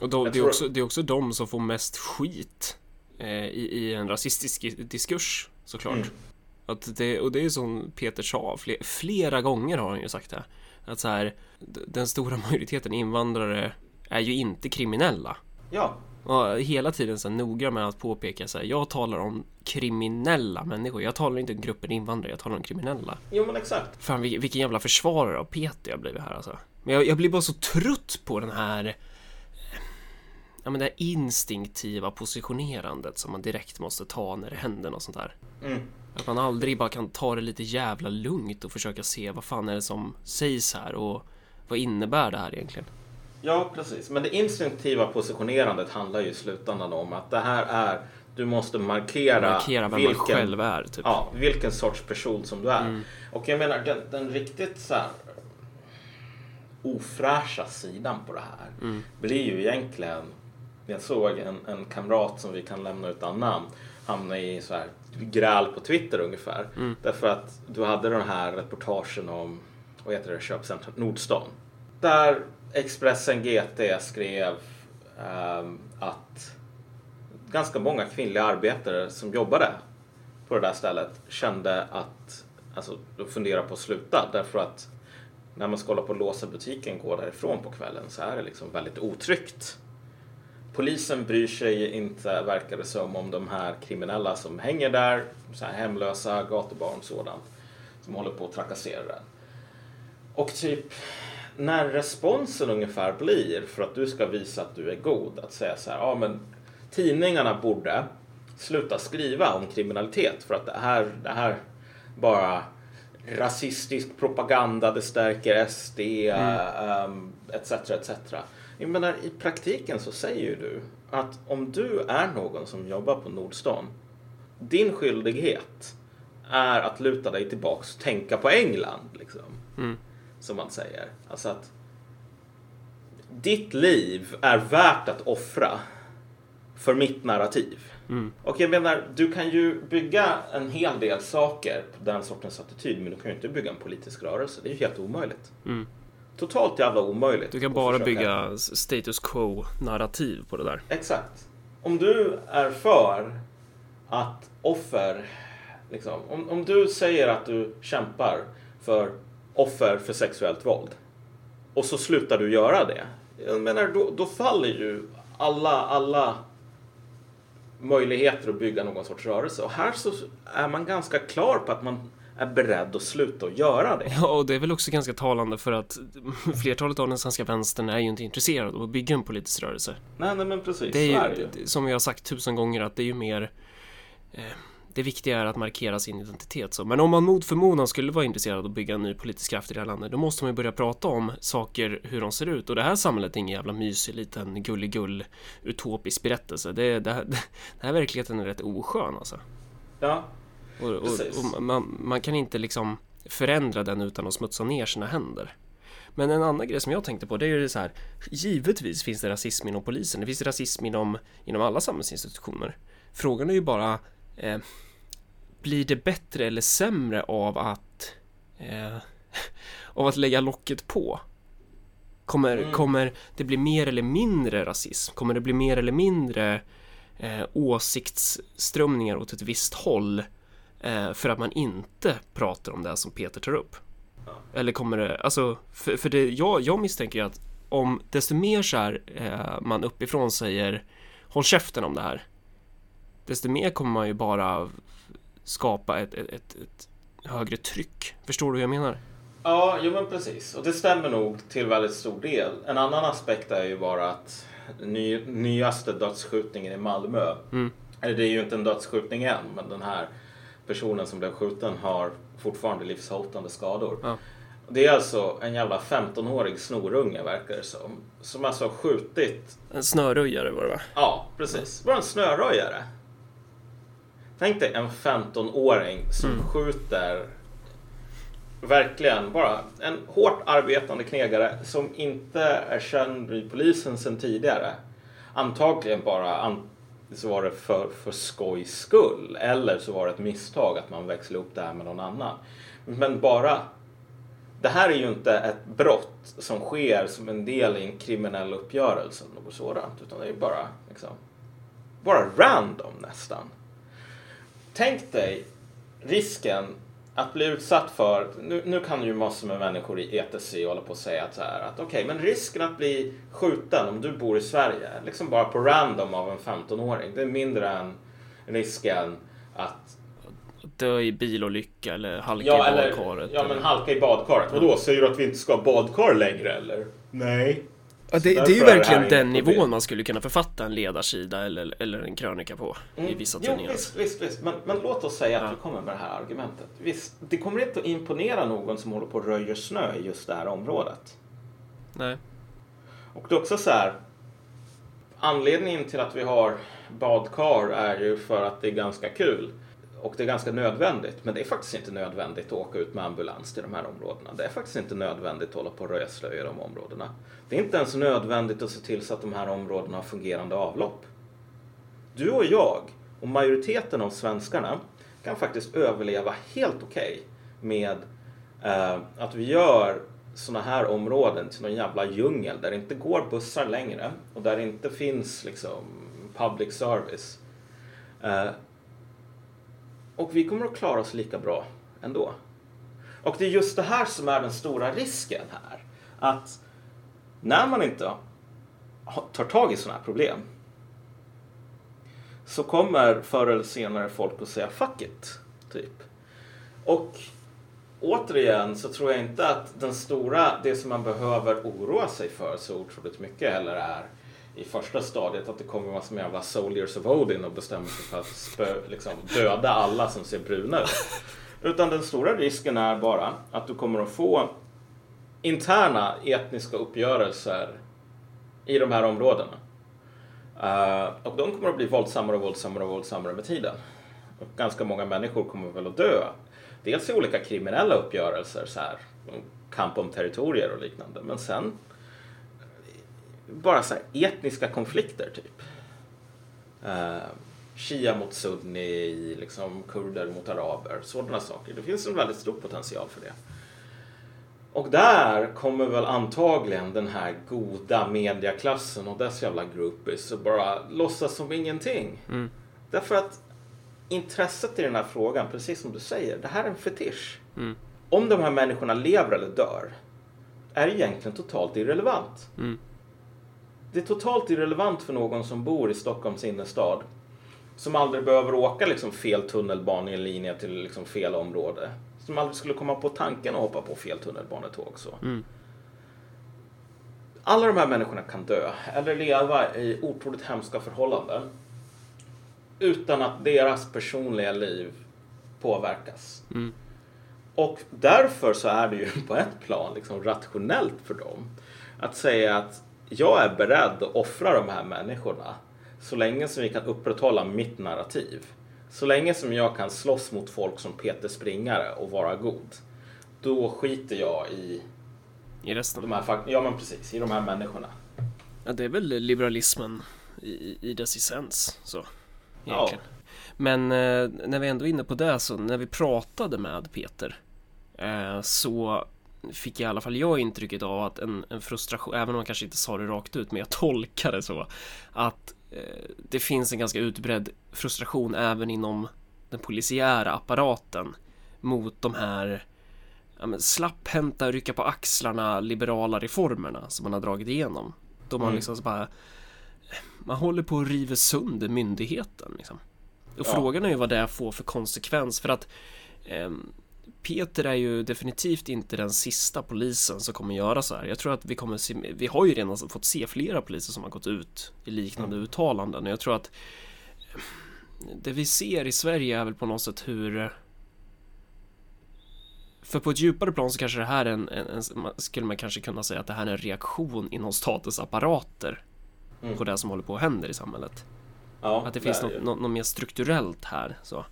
Och då, det, är också, det är också de som får mest skit i, i en rasistisk diskurs såklart. Mm. Att det, och det är som Peter sa, fler, flera gånger har han ju sagt det. Att så här, den stora majoriteten invandrare är ju inte kriminella. Ja, Och hela tiden så här, noga med att påpeka så här, jag talar om kriminella människor. Jag talar inte om gruppen invandrare, jag talar om kriminella. jo men exakt. Fan vil- vilken jävla försvarare av Peter jag blivit här alltså. Men jag, jag blir bara så trött på den här Ja men det här instinktiva positionerandet som man direkt måste ta när det händer något sånt här. Mm. Att man aldrig bara kan ta det lite jävla lugnt och försöka se vad fan är det som sägs här och vad innebär det här egentligen? Ja, precis. Men det instinktiva positionerandet handlar ju i slutändan om att det här är, du måste markera, Markera vem man själv är typ. Ja, vilken sorts person som du är. Och jag menar den, den riktigt så här ofräscha sidan på det här blir ju egentligen jag såg en, en kamrat som vi kan lämna utan namn hamna i så här gräl på Twitter ungefär. Därför att du hade den här reportagen om, vad heter det, köpcentret Nordstan. Där Expressen GT skrev ehm, att ganska många kvinnliga arbetare som jobbade på det där stället kände att, alltså, de funderade på att sluta därför att när man ska hålla på att låsa butiken gå därifrån på kvällen så är det liksom väldigt otryggt. Polisen bryr sig inte, verkar det som, om de här kriminella som hänger där, så här hemlösa, gatubarn sådant, som håller på att trakassera den. Och typ när responsen ungefär blir för att du ska visa att du är god, att säga så här, ja men tidningarna borde sluta skriva om kriminalitet för att det här, det här bara rasistisk propaganda, det stärker SD, um, etc. etc. Jag menar, i praktiken så säger ju du att om du är någon som jobbar på Nordstan, din skyldighet är att luta dig tillbaks och tänka på England, liksom. Mm. Som man säger. Alltså att ditt liv är värt att offra för mitt narrativ. Mm. Och jag menar, du kan ju bygga en hel del saker på den sortens attityd, men du kan ju inte bygga en politisk rörelse. Det är ju helt omöjligt. Mm. Totalt jävla omöjligt. Du kan bara bygga status quo-narrativ på det där. Exakt. Om du är för att offer, liksom, om, om du säger att du kämpar för offer för sexuellt våld. Och så slutar du göra det. Jag menar, då, då faller ju alla, alla möjligheter att bygga någon sorts rörelse. Och här så är man ganska klar på att man är beredd att sluta att göra det. Ja, och det är väl också ganska talande för att flertalet av den svenska vänstern är ju inte intresserad av att bygga en politisk rörelse. Nej, nej men precis. Det är så ju, det- som jag har sagt tusen gånger, att det är ju mer eh, det viktiga är att markera sin identitet så. Men om man mot förmodan skulle vara intresserad av att bygga en ny politisk kraft i det här landet, då måste man ju börja prata om saker, hur de ser ut. Och det här samhället är ingen jävla mysig liten gulligull utopisk berättelse. Det, det, här- den här verkligheten är rätt oskön alltså. Ja, Och, och, och man, man kan inte liksom förändra den utan att smutsa ner sina händer. Men en annan grej som jag tänkte på det är ju så här Givetvis finns det rasism inom polisen, det finns rasism inom, inom alla samhällsinstitutioner. Frågan är ju bara eh, Blir det bättre eller sämre av att eh, Av att lägga locket på? Kommer, Mm. kommer det bli mer eller mindre rasism? Kommer det bli mer eller mindre eh, åsiktsströmningar åt ett visst håll för att man inte pratar om det som Peter tar upp? Eller kommer det, alltså, för, för det, jag, jag misstänker ju att om desto mer så här eh, man uppifrån säger håll käften om det här, desto mer kommer man ju bara skapa ett, ett, ett, ett högre tryck. Förstår du hur jag menar? Ja, jo men precis. Och det stämmer nog till väldigt stor del. En annan aspekt är ju bara att ny, nyaste dödsskjutningen i Malmö. Mm. Eller det är ju inte en dödsskjutning än, men den här personen som blev skjuten har fortfarande livshotande skador. Ja. Det är alltså en jävla 15-årig snorunge verkar det som. Som alltså har skjutit En snöröjare var det va? Ja, precis. Bara en snöröjare. Tänk dig en 15-åring som Mm. skjuter verkligen bara en hårt arbetande knegare som inte är känd i polisen sedan tidigare. Antagligen bara an- så var det för, för skojs skull eller så var det ett misstag att man växlade upp det här med någon annan. Men bara det här är ju inte ett brott som sker som en del i en kriminell uppgörelse eller något sådant. Utan det är ju bara, liksom, bara random nästan. Tänk dig risken att bli utsatt för, nu, nu kan ju massor med människor i ETC hålla på och säga att så här att okej, men risken att bli skjuten om du bor i Sverige, liksom bara på random av en 15-åring, det är mindre än risken att Dö i bilolycka eller halka Ja, i eller, badkaret. ja men eller- halka i badkaret. Vadå, säger du att vi inte ska ha badkar längre eller? Nej. Ja, det, det är ju är verkligen här den inget problem. nivån man skulle kunna författa en ledarsida eller, eller en krönika på i vissa Mm. Jo, tidningar. visst, visst, visst. Men, men låt oss säga att Ja. du kommer med det här argumentet. Visst, det kommer inte att imponera någon som håller på och röjer snö i just det här området. Nej. Och det är också så här. Anledningen till att vi har badkar är ju för att det är ganska kul. Och det är ganska nödvändigt. Men det är faktiskt inte nödvändigt att åka ut med ambulans till de här områdena. Det är faktiskt inte nödvändigt att hålla på och röja i de områdena. Det är inte ens nödvändigt att se till så att de här områdena har fungerande avlopp. Du och jag och majoriteten av svenskarna kan faktiskt överleva helt okej med eh, att vi gör sådana här områden till någon jävla djungel där det inte går bussar längre och där det inte finns liksom public service. Eh, och vi kommer att klara oss lika bra ändå. Och det är just det här som är den stora risken här. Att när man inte tar tag i sådana här problem så kommer förr eller senare folk att säga fuck it, typ. Och återigen så tror jag inte att den stora, det som man behöver oroa sig för så otroligt mycket heller är i första stadiet att det kommer massor med jävla soldiers of Odin och bestämmer sig för att spö, liksom, döda alla som ser bruna ut. Utan den stora risken är bara att du kommer att få interna etniska uppgörelser i de här områdena. Uh, och de kommer att bli våldsammare och våldsammare och våldsammare med tiden. Och ganska många människor kommer väl att dö. Dels i olika kriminella uppgörelser, så här, kamp om territorier och liknande. Men sen bara så här, etniska konflikter typ. Uh, Shia mot sunni, liksom kurder mot araber, sådana saker. Det finns en väldigt stor potential för det. Och där kommer väl antagligen den här goda mediaklassen och dess jävla groupies att bara låtsas som ingenting. Mm. Därför att intresset i den här frågan, precis som du säger, det här är en fetisch. Mm. om de här människorna lever eller dör är egentligen totalt irrelevant. Mm. Det är totalt irrelevant för någon som bor i Stockholms innerstad som aldrig behöver åka liksom fel tunnelbanelinje till liksom fel område. Som aldrig skulle komma på tanken att hoppa på fel tunnelbanetåg. Så. Mm. Alla de här människorna kan dö eller leva i otroligt hemska förhållanden utan att deras personliga liv påverkas. Mm. Och därför så är det ju på ett plan liksom rationellt för dem att säga att jag är beredd att offra de här människorna så länge som vi kan upprätthålla mitt narrativ. Så länge som jag kan slåss mot folk som Peter Springare och vara god. Då skiter jag i I resten. de här, ja, men precis, i de här människorna. Ja, det är väl liberalismen i, i dess essens. Så, Ja. egentligen. Men eh, när vi ändå är inne på det så när vi pratade med Peter eh, så fick i alla fall jag intrycket av att en, en frustration, även om han kanske inte sa det rakt ut, men jag tolkar det så att eh, det finns en ganska utbredd frustration även inom den polisiära apparaten mot de här ja, men slapphänta, rycka på axlarna, liberala reformerna som man har dragit igenom. Då man Mm. liksom så bara man håller på att riva sönder myndigheten liksom. Och Ja. frågan är ju vad det får för konsekvens för att ehm, Peter är ju definitivt inte den sista polisen som kommer göra så här. Jag tror att vi kommer se, vi har ju redan fått se flera poliser som har gått ut i liknande uttalanden och jag tror att det vi ser i Sverige är väl på något sätt hur för på ett djupare plan så kanske det här är en, en, en skulle man kanske kunna säga att det här är en reaktion inom statens apparater Mm. på det som håller på att hända i samhället. Ja, Att det finns något, något, något mer strukturellt här. Så.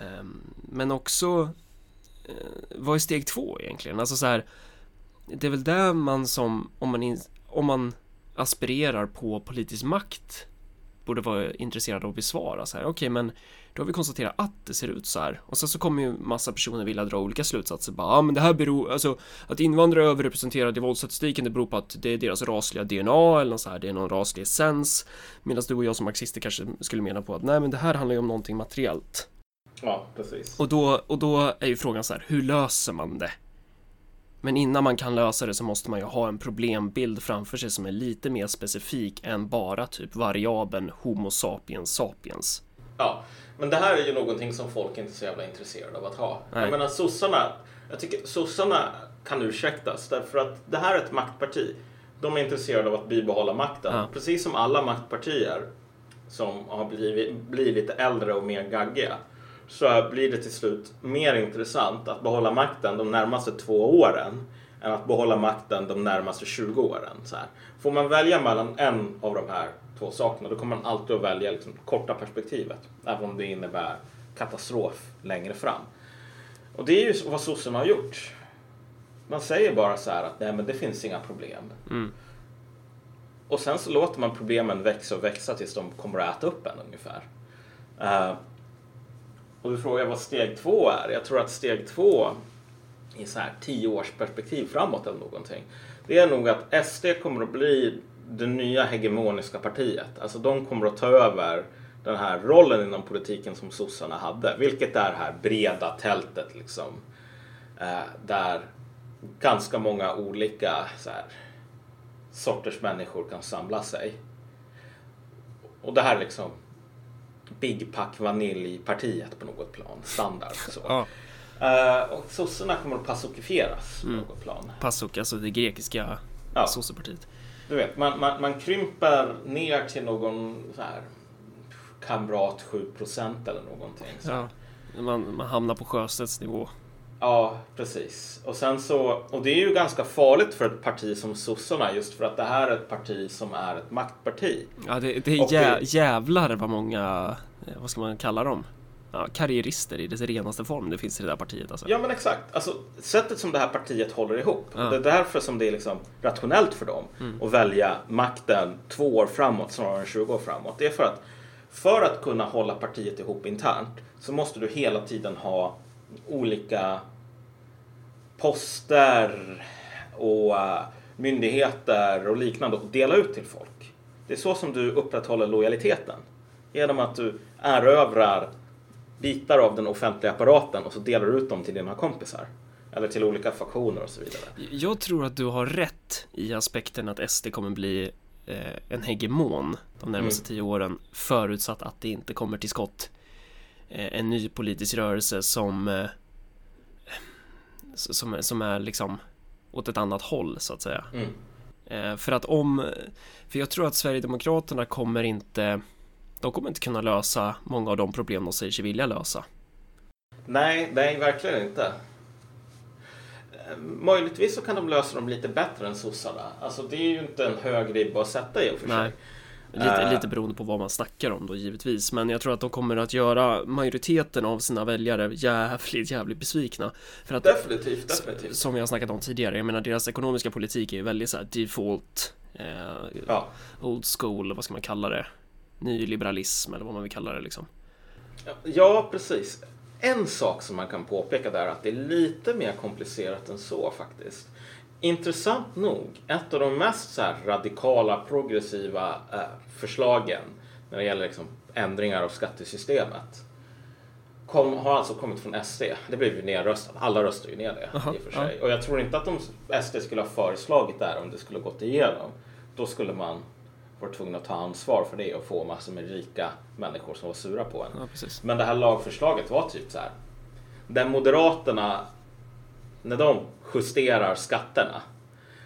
Ehm, men också Eh, vad är steg två egentligen? Alltså så här, det är väl där man som, om man, in, om man aspirerar på politisk makt borde vara intresserad av att besvara så här. Okej, men då har vi konstaterat att det ser ut så här och sen så kommer ju massa personer vilja dra olika slutsatser. Bara, ja, men det här beror, alltså att invandrare är överrepresenterade i våldsstatistiken, det beror på att det är deras rasliga DNA eller något så här. Det är någon raslig essens. Medan du och jag som marxister kanske skulle mena på att nej, men det här handlar ju om någonting materiellt. Ja, precis. Och då, och då är ju frågan så här, hur löser man det? Men innan man kan lösa det så måste man ju ha en problembild framför sig som är lite mer specifik än bara typ variabeln Homo sapiens sapiens. Ja, men det här är ju någonting som folk inte är så jävla intresserade av att ha. Nej. Jag menar sossarna, jag tycker sossarna kan ursäktas därför att det här är ett maktparti. De är intresserade av att bibehålla makten. Ja. Precis som alla maktpartier som har blivit, blivit äldre och mer gaggiga så blir det till slut mer intressant att behålla makten de närmaste två åren än att behålla makten de närmaste 20 åren. Så här. Får man välja mellan en av de här två sakerna då kommer man alltid att välja liksom, korta perspektivet. Även om det innebär katastrof längre fram. Och det är ju vad sossarna har gjort. Man säger bara så här att nej men det finns inga problem. Mm. Och sen så låter man problemen växa och växa tills de kommer att äta upp en ungefär. Eh, och du frågar vad steg två är. Jag tror att steg två i så här tio års perspektiv framåt eller någonting. Det är nog att SD kommer att bli det nya hegemoniska partiet. Alltså de kommer att ta över den här rollen inom politiken som sossarna hade. Vilket är det här breda tältet liksom. Eh, där ganska många olika så här, sorters människor kan samla sig. Och det här liksom Big Pack Vanilj-partiet på något plan, standard. Så. Ja, Eh, och sossarna kommer att passokifieras på något plan. PASOK, alltså det grekiska Ja. sossepartiet. Du vet, man, man, man krymper ner till någon så här kamrat 7% eller någonting. Så. Ja, man, man hamnar på Sjöstedts nivå. Ja, precis. Och sen så, och det är ju ganska farligt för ett parti som sossarna just för att det här är ett parti som är ett maktparti. Ja, det, det är jä, det- jävlar vad många, eh, vad ska man kalla dem? Ja, karriärister i dess renaste form det finns i det där partiet alltså. Ja men exakt. Alltså, sättet som det här partiet håller ihop. Ja. Det är därför som det är liksom rationellt för dem att välja makten två år framåt snarare än 20 år framåt. Det är för att för att kunna hålla partiet ihop internt så måste du hela tiden ha olika poster och eh, myndigheter och liknande att dela ut till folk. Det är så som du upprätthåller lojaliteten. Genom att du erövrar bitar av den offentliga apparaten och så delar du ut dem till dina kompisar. Eller till olika faktioner och så vidare. Jag tror att du har rätt i aspekten att SD kommer bli eh, en hegemon de närmaste Mm. tio åren förutsatt att det inte kommer till skott en ny politisk rörelse som eh, som, som är liksom åt ett annat håll så att säga. Mm. Eh, för att om, för jag tror att Sverigedemokraterna kommer inte, de kommer inte kunna lösa många av de problem de säger sig vilja lösa. Nej, nej, verkligen inte. Eh, Möjligtvis så kan de lösa dem lite bättre än sossarna. Alltså det är ju inte en hög ribba att sätta i och för sig. Nej. Lite, Eh. lite beroende på vad man snackar om då givetvis Men jag tror att de kommer att göra majoriteten av sina väljare jävligt jävligt besvikna För att Definitivt, definitivt. Som vi har snackat om tidigare Jag menar deras ekonomiska politik är ju väldigt så default eh, Ja. Old school, vad ska man kalla det? Nyliberalism eller vad man vill kalla det liksom ja, precis. En sak som man kan påpeka där är att det är lite mer komplicerat än så faktiskt. Intressant nog, ett av de mest så radikala progressiva eh, förslagen när det gäller liksom, ändringar av skattesystemet kom, har alltså kommit från SD. Det blev ju nedröstat. Alla röstar ju ner det Aha, i och för sig. Och jag tror inte att de, SD skulle ha föreslagit det här om det skulle gått igenom. Då skulle man vara tvungen att ta ansvar för det och få massor med rika människor som var sura på en. Ja Men det här lagförslaget var typ så här. Där Moderaterna, när de justerar skatterna,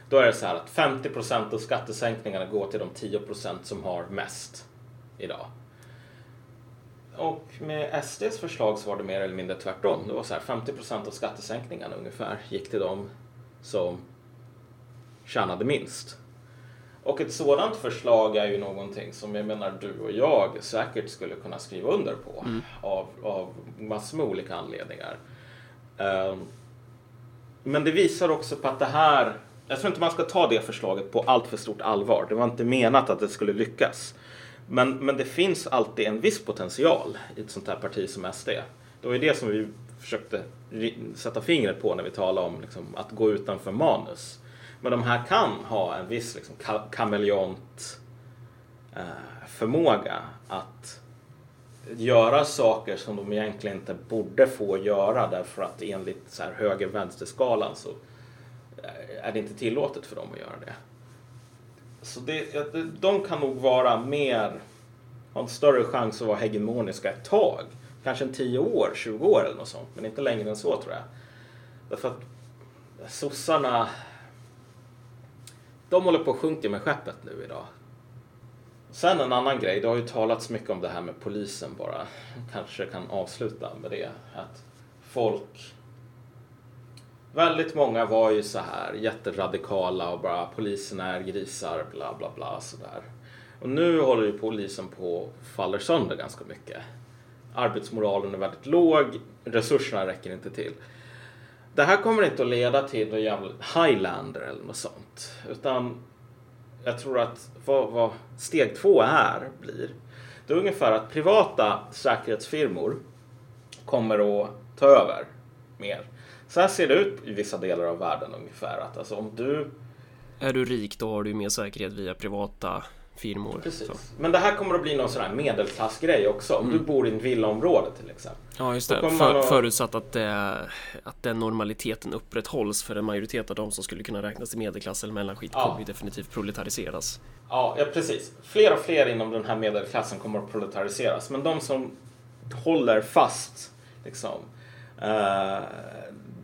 då är det så här att 50% av skattesänkningarna går till de 10% som har mest idag. Och med SDs förslag så var det mer eller mindre tvärtom. Det var så här 50% av skattesänkningarna ungefär gick till de som tjänade minst. Och ett sådant förslag är ju någonting som jag menar du och jag säkert skulle kunna skriva under på av, av massor med olika anledningar. Ehm, men det visar också på att det här, jag tror inte man ska ta det förslaget på allt för stort allvar. Det var inte menat att det skulle lyckas. Men, men det finns alltid en viss potential i ett sånt här parti som SD. Det var ju det som vi försökte sätta fingret på när vi talade om liksom, att gå utanför manus. Men de här kan ha en viss liksom, ka- kameleont eh, förmåga att göra saker som de egentligen inte borde få göra därför att enligt så här höger-vänster-skalan så är det inte tillåtet för dem att göra det. Så det- de kan nog vara mer, ha en större chans att vara hegemoniska ett tag. Kanske en 10 år, 20 år eller något sånt, men inte längre än så tror jag. Därför att sossarna, de håller på att sjunka med skeppet nu idag. Sen en annan grej, det har ju talats mycket om det här med polisen bara. Kanske kan avsluta med det. Att folk... Väldigt många var ju så här jätteradikala och bara polisen är grisar, bla bla bla sådär. Och nu håller ju polisen på och faller sönder ganska mycket. Arbetsmoralen är väldigt låg, resurserna räcker inte till. Det här kommer inte att leda till någon jävla Highlander eller något sånt. Utan jag tror att vad, vad steg två här blir, det är ungefär att privata säkerhetsfirmor kommer att ta över mer. Så här ser det ut i vissa delar av världen ungefär. Att alltså om du Är du rik då har du mer säkerhet via privata firmor Precis. Så. Men det här kommer att bli någon sån här medelklassgrej också. Om du bor i en villaområde till exempel. Ja just det, för, att- förutsatt att, det, att den normaliteten upprätthålls för en majoritet av de som skulle kunna räknas till medelklass eller mellanskikt Ja. kommer ju definitivt proletariseras. Ja, ja, precis. Fler och fler inom den här medelklassen kommer att proletariseras. Men de som håller fast, liksom, eh,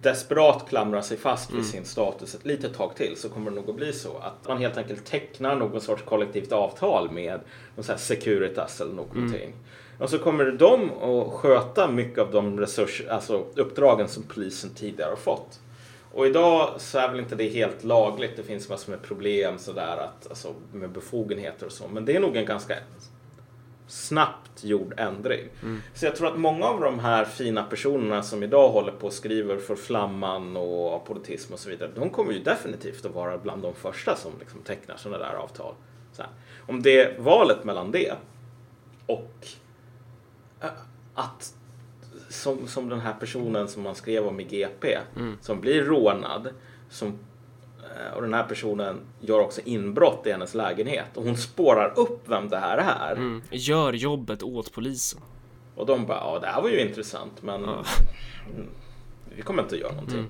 desperat klamrar sig fast vid sin status ett litet tag till så kommer det nog att bli så att man helt enkelt tecknar någon sorts kollektivt avtal med någon sån här Securitas eller någonting. Och så kommer de att sköta mycket av de resurs, alltså uppdragen som polisen tidigare har fått. Och idag så är väl inte det helt lagligt. Det finns massor med problem sådär att, alltså, med befogenheter och så. Men det är nog en ganska snabbt gjord ändring. Så jag tror att många av de här fina personerna som idag håller på och skriver för Flamman och politism och så vidare. De kommer ju definitivt att vara bland de första som liksom tecknar sådana där avtal. Så. Om det är valet mellan det och äh, att som, som den här personen som man skrev om i GP som blir rånad som, eh, och den här personen gör också inbrott i hennes lägenhet och hon spårar upp vem det här är Mm. Gör jobbet åt polisen. och de bara ja det här var ju intressant men Ja. mm, vi kommer inte att göra någonting.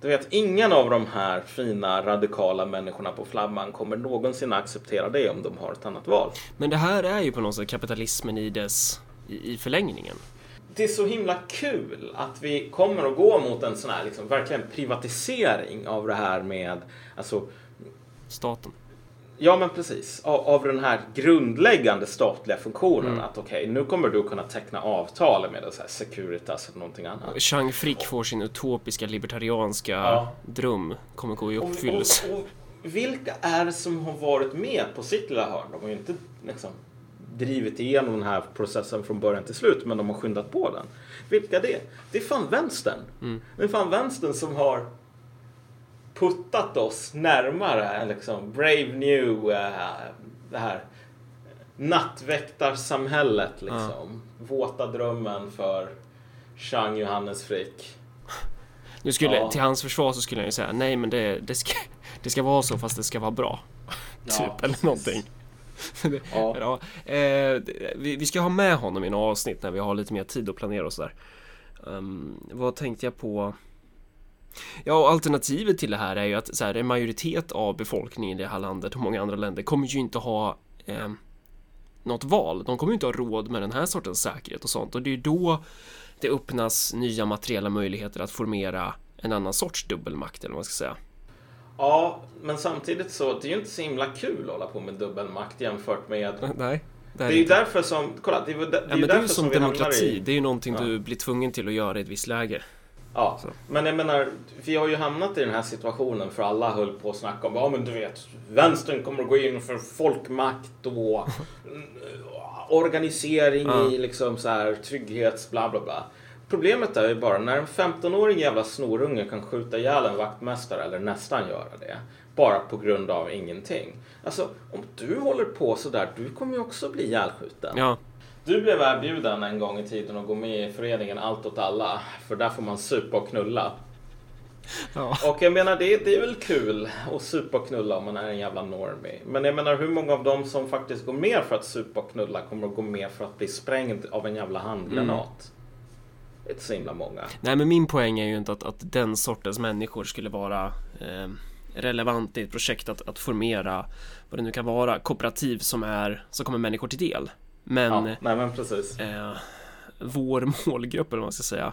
Du vet, ingen av de här fina radikala människorna på Flamman kommer någonsin acceptera det om de har ett annat val. Men det här är ju på något sätt kapitalismen i dess i, i förlängningen. Det är så himla kul att vi kommer att gå mot en sån här liksom, verkligen privatisering av det här med alltså, Staten. Ja, men precis. Av, av den här grundläggande statliga funktionen. Att okej, nu kommer du kunna teckna avtal med så här Securitas eller någonting annat. Chang Frick får sin utopiska libertarianska Ja. dröm kommer gå i Och, uppfyllelse. och, och vilka är det som har varit med på sitt lilla hörn? De har ju inte liksom, drivit igenom den här processen från början till slut, men de har skyndat på den. Vilka det är? Det är fan vänstern. Det är fan vänstern som har puttat oss närmare liksom, Brave New, eh, det här nattväktarsamhället liksom. Våta drömmen för Chang Johannes Frick. Nu skulle, Ja. till hans försvar så skulle jag ju säga nej men det, det, ska, det ska vara så fast det ska vara bra. Ja, typ, eller någonting. Ja. ja, eh, vi, vi ska ha med honom i några avsnitt när vi har lite mer tid att planera och sådär. Um, vad tänkte jag på? Ja, och alternativet till det här är ju att så här, en majoritet av befolkningen i det här landet och många andra länder kommer ju inte ha eh, något val. De kommer ju inte ha råd med den här sortens säkerhet och sånt och det är ju då det öppnas nya materiella möjligheter att formera en annan sorts dubbelmakt eller vad man ska säga. Ja, men samtidigt så det är ju inte så himla kul att hålla på med dubbelmakt jämfört med... Nej, det Det är ju därför som, kolla, det är, ju- det är Ja, ju men det är därför ju som som demokrati. i... Det är ju någonting Ja. du blir tvungen till att göra i ett visst läge. Ja, Så. men jag menar, vi har ju hamnat i den här situationen för alla höll på att snacka om, ja men du vet, vänstern kommer att gå in för folkmakt och organisering Ja. i liksom så här trygghets bla bla bla. Problemet är ju bara när en 15-årig jävla snorunge kan skjuta ihjäl en vaktmästare eller nästan göra det. Bara på grund av ingenting. Alltså, om du håller på sådär, du kommer ju också bli ihjälskjuten. Ja, Du blev erbjuden en gång i tiden att gå med i föreningen Allt åt alla. För där får man supa och knulla. ja. Och jag menar, det, det är väl kul att supa och knulla om man är en jävla normie. Men jag menar, hur många av dem som faktiskt går med för att supa och knulla kommer att gå med för att bli sprängd av en jävla handgranat? Är inte så himla många. Nej, men min poäng är ju inte att, att den sortens människor skulle vara eh, relevant i ett projekt att, att formera vad det nu kan vara, kooperativ som är som kommer människor till del. Men Ja, nej men precis. eh, vår målgrupp, eller vad man ska säga,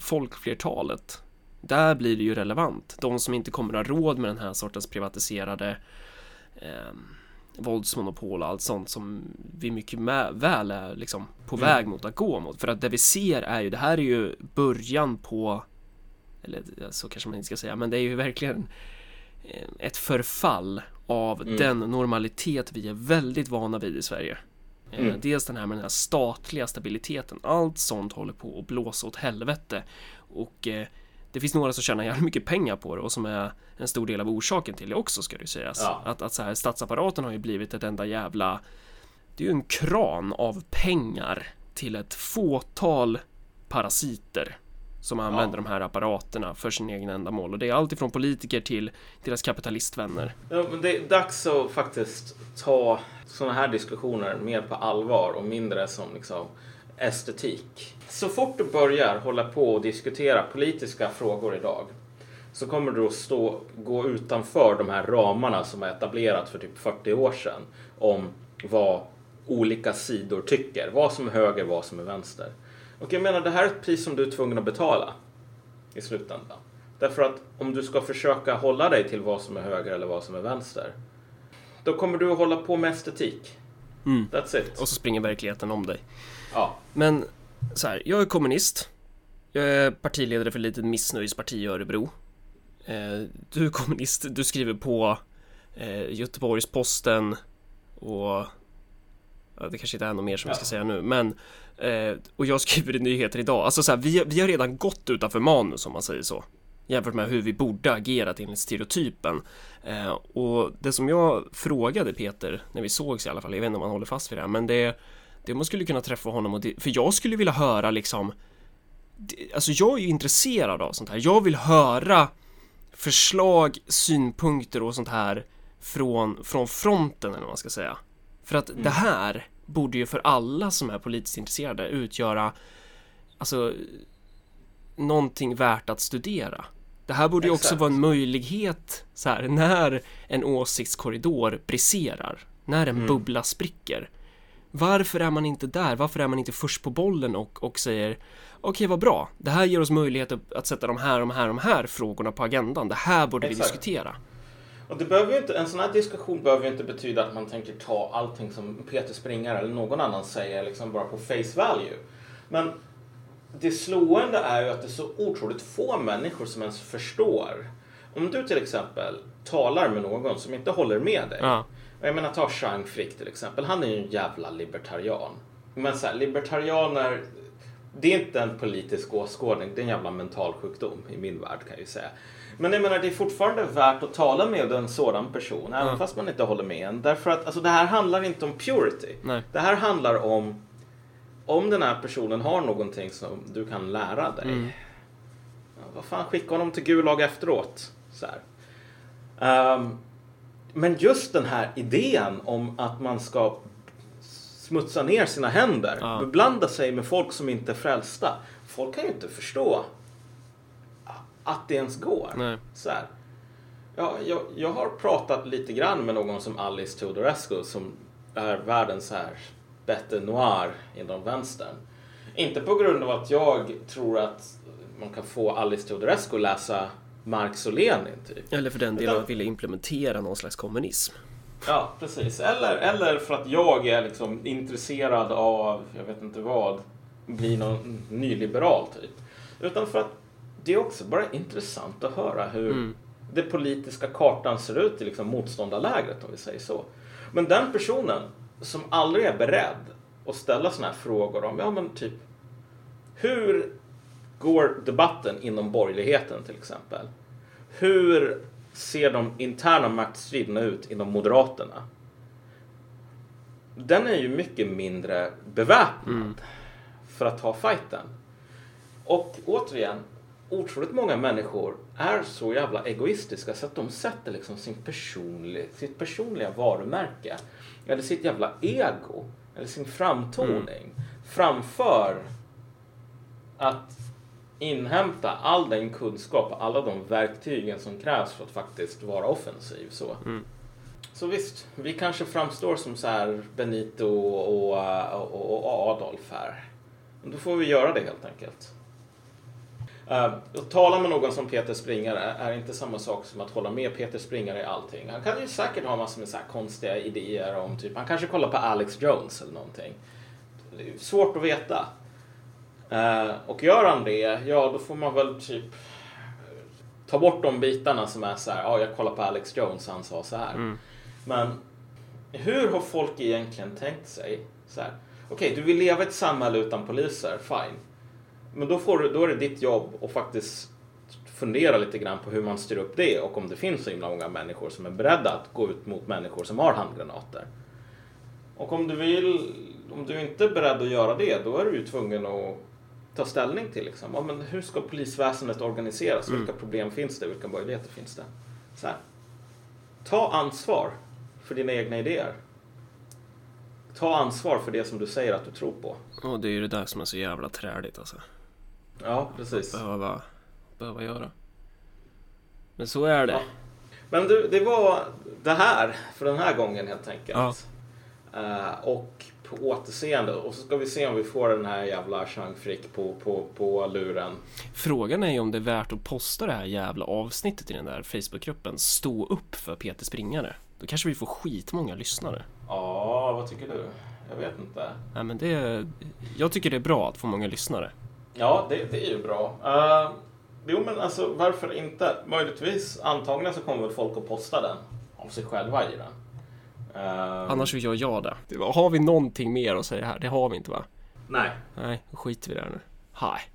folkflertalet, där blir det ju relevant. De som inte kommer att ha råd med den här sortens privatiserade eh, våldsmonopol och allt sånt som vi mycket väl är liksom på Mm. väg mot att gå mot. För att det vi ser är ju, det här är ju början på, eller så kanske man inte ska säga, men det är ju verkligen eh, ett förfall av Mm. den normalitet vi är väldigt vana vid i Sverige. Eh, Mm. Dels den här med den här statliga stabiliteten. Allt sånt håller på att blåsa åt helvete. Och eh, det finns några som tjänar jävligt mycket pengar på det och som är en stor del av orsaken till det också ska det ju sägas. Ja. Att, att så här, statsapparaten har ju blivit ett enda jävla Det är ju en kran av pengar till ett fåtal parasiter som använder de här apparaterna för sin egna ändamål och det är allt ifrån politiker till deras kapitalistvänner. Ja, men det är dags att faktiskt ta sådana här diskussioner mer på allvar och mindre som liksom estetik. Så fort du börjar hålla på och diskutera politiska frågor idag så kommer du att stå, gå utanför de här ramarna som är etablerat för typ 40 år sedan om vad olika sidor tycker. Vad som är höger, vad som är vänster. Och jag menar, det här är ett pris som du är tvungen att betala i slutändan. Därför att om du ska försöka hålla dig till vad som är höger eller vad som är vänster, då kommer du att hålla på med estetik. Mm. That's it. Och så springer verkligheten om dig. Ja. Men så här, jag är kommunist. Jag är partiledare för ett litet missnöjesparti i Örebro. Eh, du är kommunist, du skriver på eh, Göteborgs-Posten och ja, det kanske inte är något mer som jag ska säga nu, men eh, och jag skriver i nyheter idag. Alltså så här, vi, vi har redan gått utanför manus om man säger så. Jämfört med hur vi borde agerat enligt stereotypen. Och det som jag frågade Peter när vi sågs i alla fall, jag vet inte om han håller fast vid det här, men det det man skulle kunna träffa honom och för jag skulle vilja höra liksom Alltså jag är ju intresserad av sånt här. Jag vill höra förslag, synpunkter och sånt här från, från fronten eller vad man ska säga. För att det här borde ju för alla som är politiskt intresserade utgöra alltså någonting värt att studera. Det här borde ju också vara en möjlighet så här, när en åsiktskorridor briserar, när en Mm. bubbla spricker. Varför är man inte där? Varför är man inte först på bollen och, och säger okej, vad bra. Det här ger oss möjlighet att, sätta de här, de här, de här frågorna på agendan. Det här borde vi Exakt. diskutera. Och det behöver ju inte, en sån här diskussion behöver ju inte betyda att man tänker ta allting som Peter Springare eller någon annan säger liksom bara på face value. Men det slående är ju att det är så otroligt få människor som ens förstår. Om du till exempel talar med någon som inte håller med dig. Ja, Jag menar ta Chang Frick till exempel. Han är ju en jävla libertarian. Men så här, libertarianer, det är inte en politisk åskådning. Det är en jävla mental sjukdom i min värld kan jag ju säga. Men jag menar det är fortfarande värt att tala med en sådan person. Även Ja. fast man inte håller med en. Därför att alltså, det här handlar inte om purity. nej. Det här handlar om om den här personen har någonting som du kan lära dig. Mm. Ja, vad fan, skicka honom till Gulag efteråt. Så här. Men just den här idén om att man ska smutsa ner sina händer, Ja. beblanda sig med folk som inte är frälsta. Folk kan ju inte förstå att det ens går. Nej. Så här. Ja, jag, jag har pratat lite grann med någon som Alice Teodorescu som är världens här bete noir inom vänstern. Inte på grund av att jag tror att man kan få Alice Teodorescu läsa Marx och Lenin typ. Eller för den delen Utan- att vilja implementera någon slags kommunism. Ja, precis. Eller, eller för att jag är liksom intresserad av, jag vet inte vad, bli någon nyliberal typ. Utan för att det är också bara intressant att höra hur Mm. det politiska kartan ser ut i liksom motståndarlägret om vi säger så. Men den personen som aldrig är beredd att ställa sådana här frågor om, ja men typ, hur går debatten inom borgerligheten till exempel? Hur ser de interna maktstriderna ut inom Moderaterna? Den är ju mycket mindre beväpnad Mm. för att ta fighten. Och återigen, otroligt många människor är så jävla egoistiska så att de sätter liksom sin personlig, sitt personliga varumärke eller sitt jävla ego eller sin framtoning framför att inhämta all den kunskap och alla de verktygen som krävs för att faktiskt vara offensiv. Så, Mm. så visst, vi kanske framstår som så här Benito och, och, och, och Adolf här. Men då får vi göra det helt enkelt. Uh, att tala med någon som Peter Springare är inte samma sak som att hålla med Peter Springare i allting. Han kan ju säkert ha massor med så konstiga idéer om typ, han kanske kollar på Alex Jones eller någonting. Det är svårt att veta. Eh, och gör han det, ja då får man väl typ ta bort de bitarna som är så här, ja jag kollar på Alex Jones han sa så här. Mm. Men hur har folk egentligen tänkt sig? Så här, Okej, du vill leva i ett samhälle utan poliser, fine. Men då, får då är det ditt jobb att faktiskt fundera lite grann på hur man styr upp det och om det finns så himla många människor som är beredda att gå ut mot människor som har handgranater. Och om du vill, om du inte är beredd att göra det, då är du ju tvungen att ta ställning till liksom, ja, men hur ska polisväsendet organiseras? Mm. Vilka problem finns det? Vilka möjligheter finns det? Så här. Ta ansvar för dina egna idéer. Ta ansvar för det som du säger att du tror på. Och det är ju det där som är så jävla träligt alltså. Ja, precis. Behöva, behöva göra. Men så är det. Ja. Men du, det var det här för den här gången helt enkelt. Eh, och på återseende. Och så ska vi se om vi får den här jävla Chang Frick på, på, på luren. Frågan är ju om det är värt att posta det här jävla avsnittet i den där Facebookgruppen Stå upp för Peter Springare. Då kanske vi får skitmånga lyssnare. Ja, vad tycker du? Jag vet inte. Nej men det Jag tycker det är bra att få många lyssnare. Ja, det, det är ju bra. Uh, jo, men alltså varför inte? Möjligtvis, antagligen så kommer väl folk att posta den av sig själva i den. Eh, Annars gör jag det. Har vi någonting mer att säga här? Det har vi inte va? Nej. Nej, då skiter vi där nu. Hej.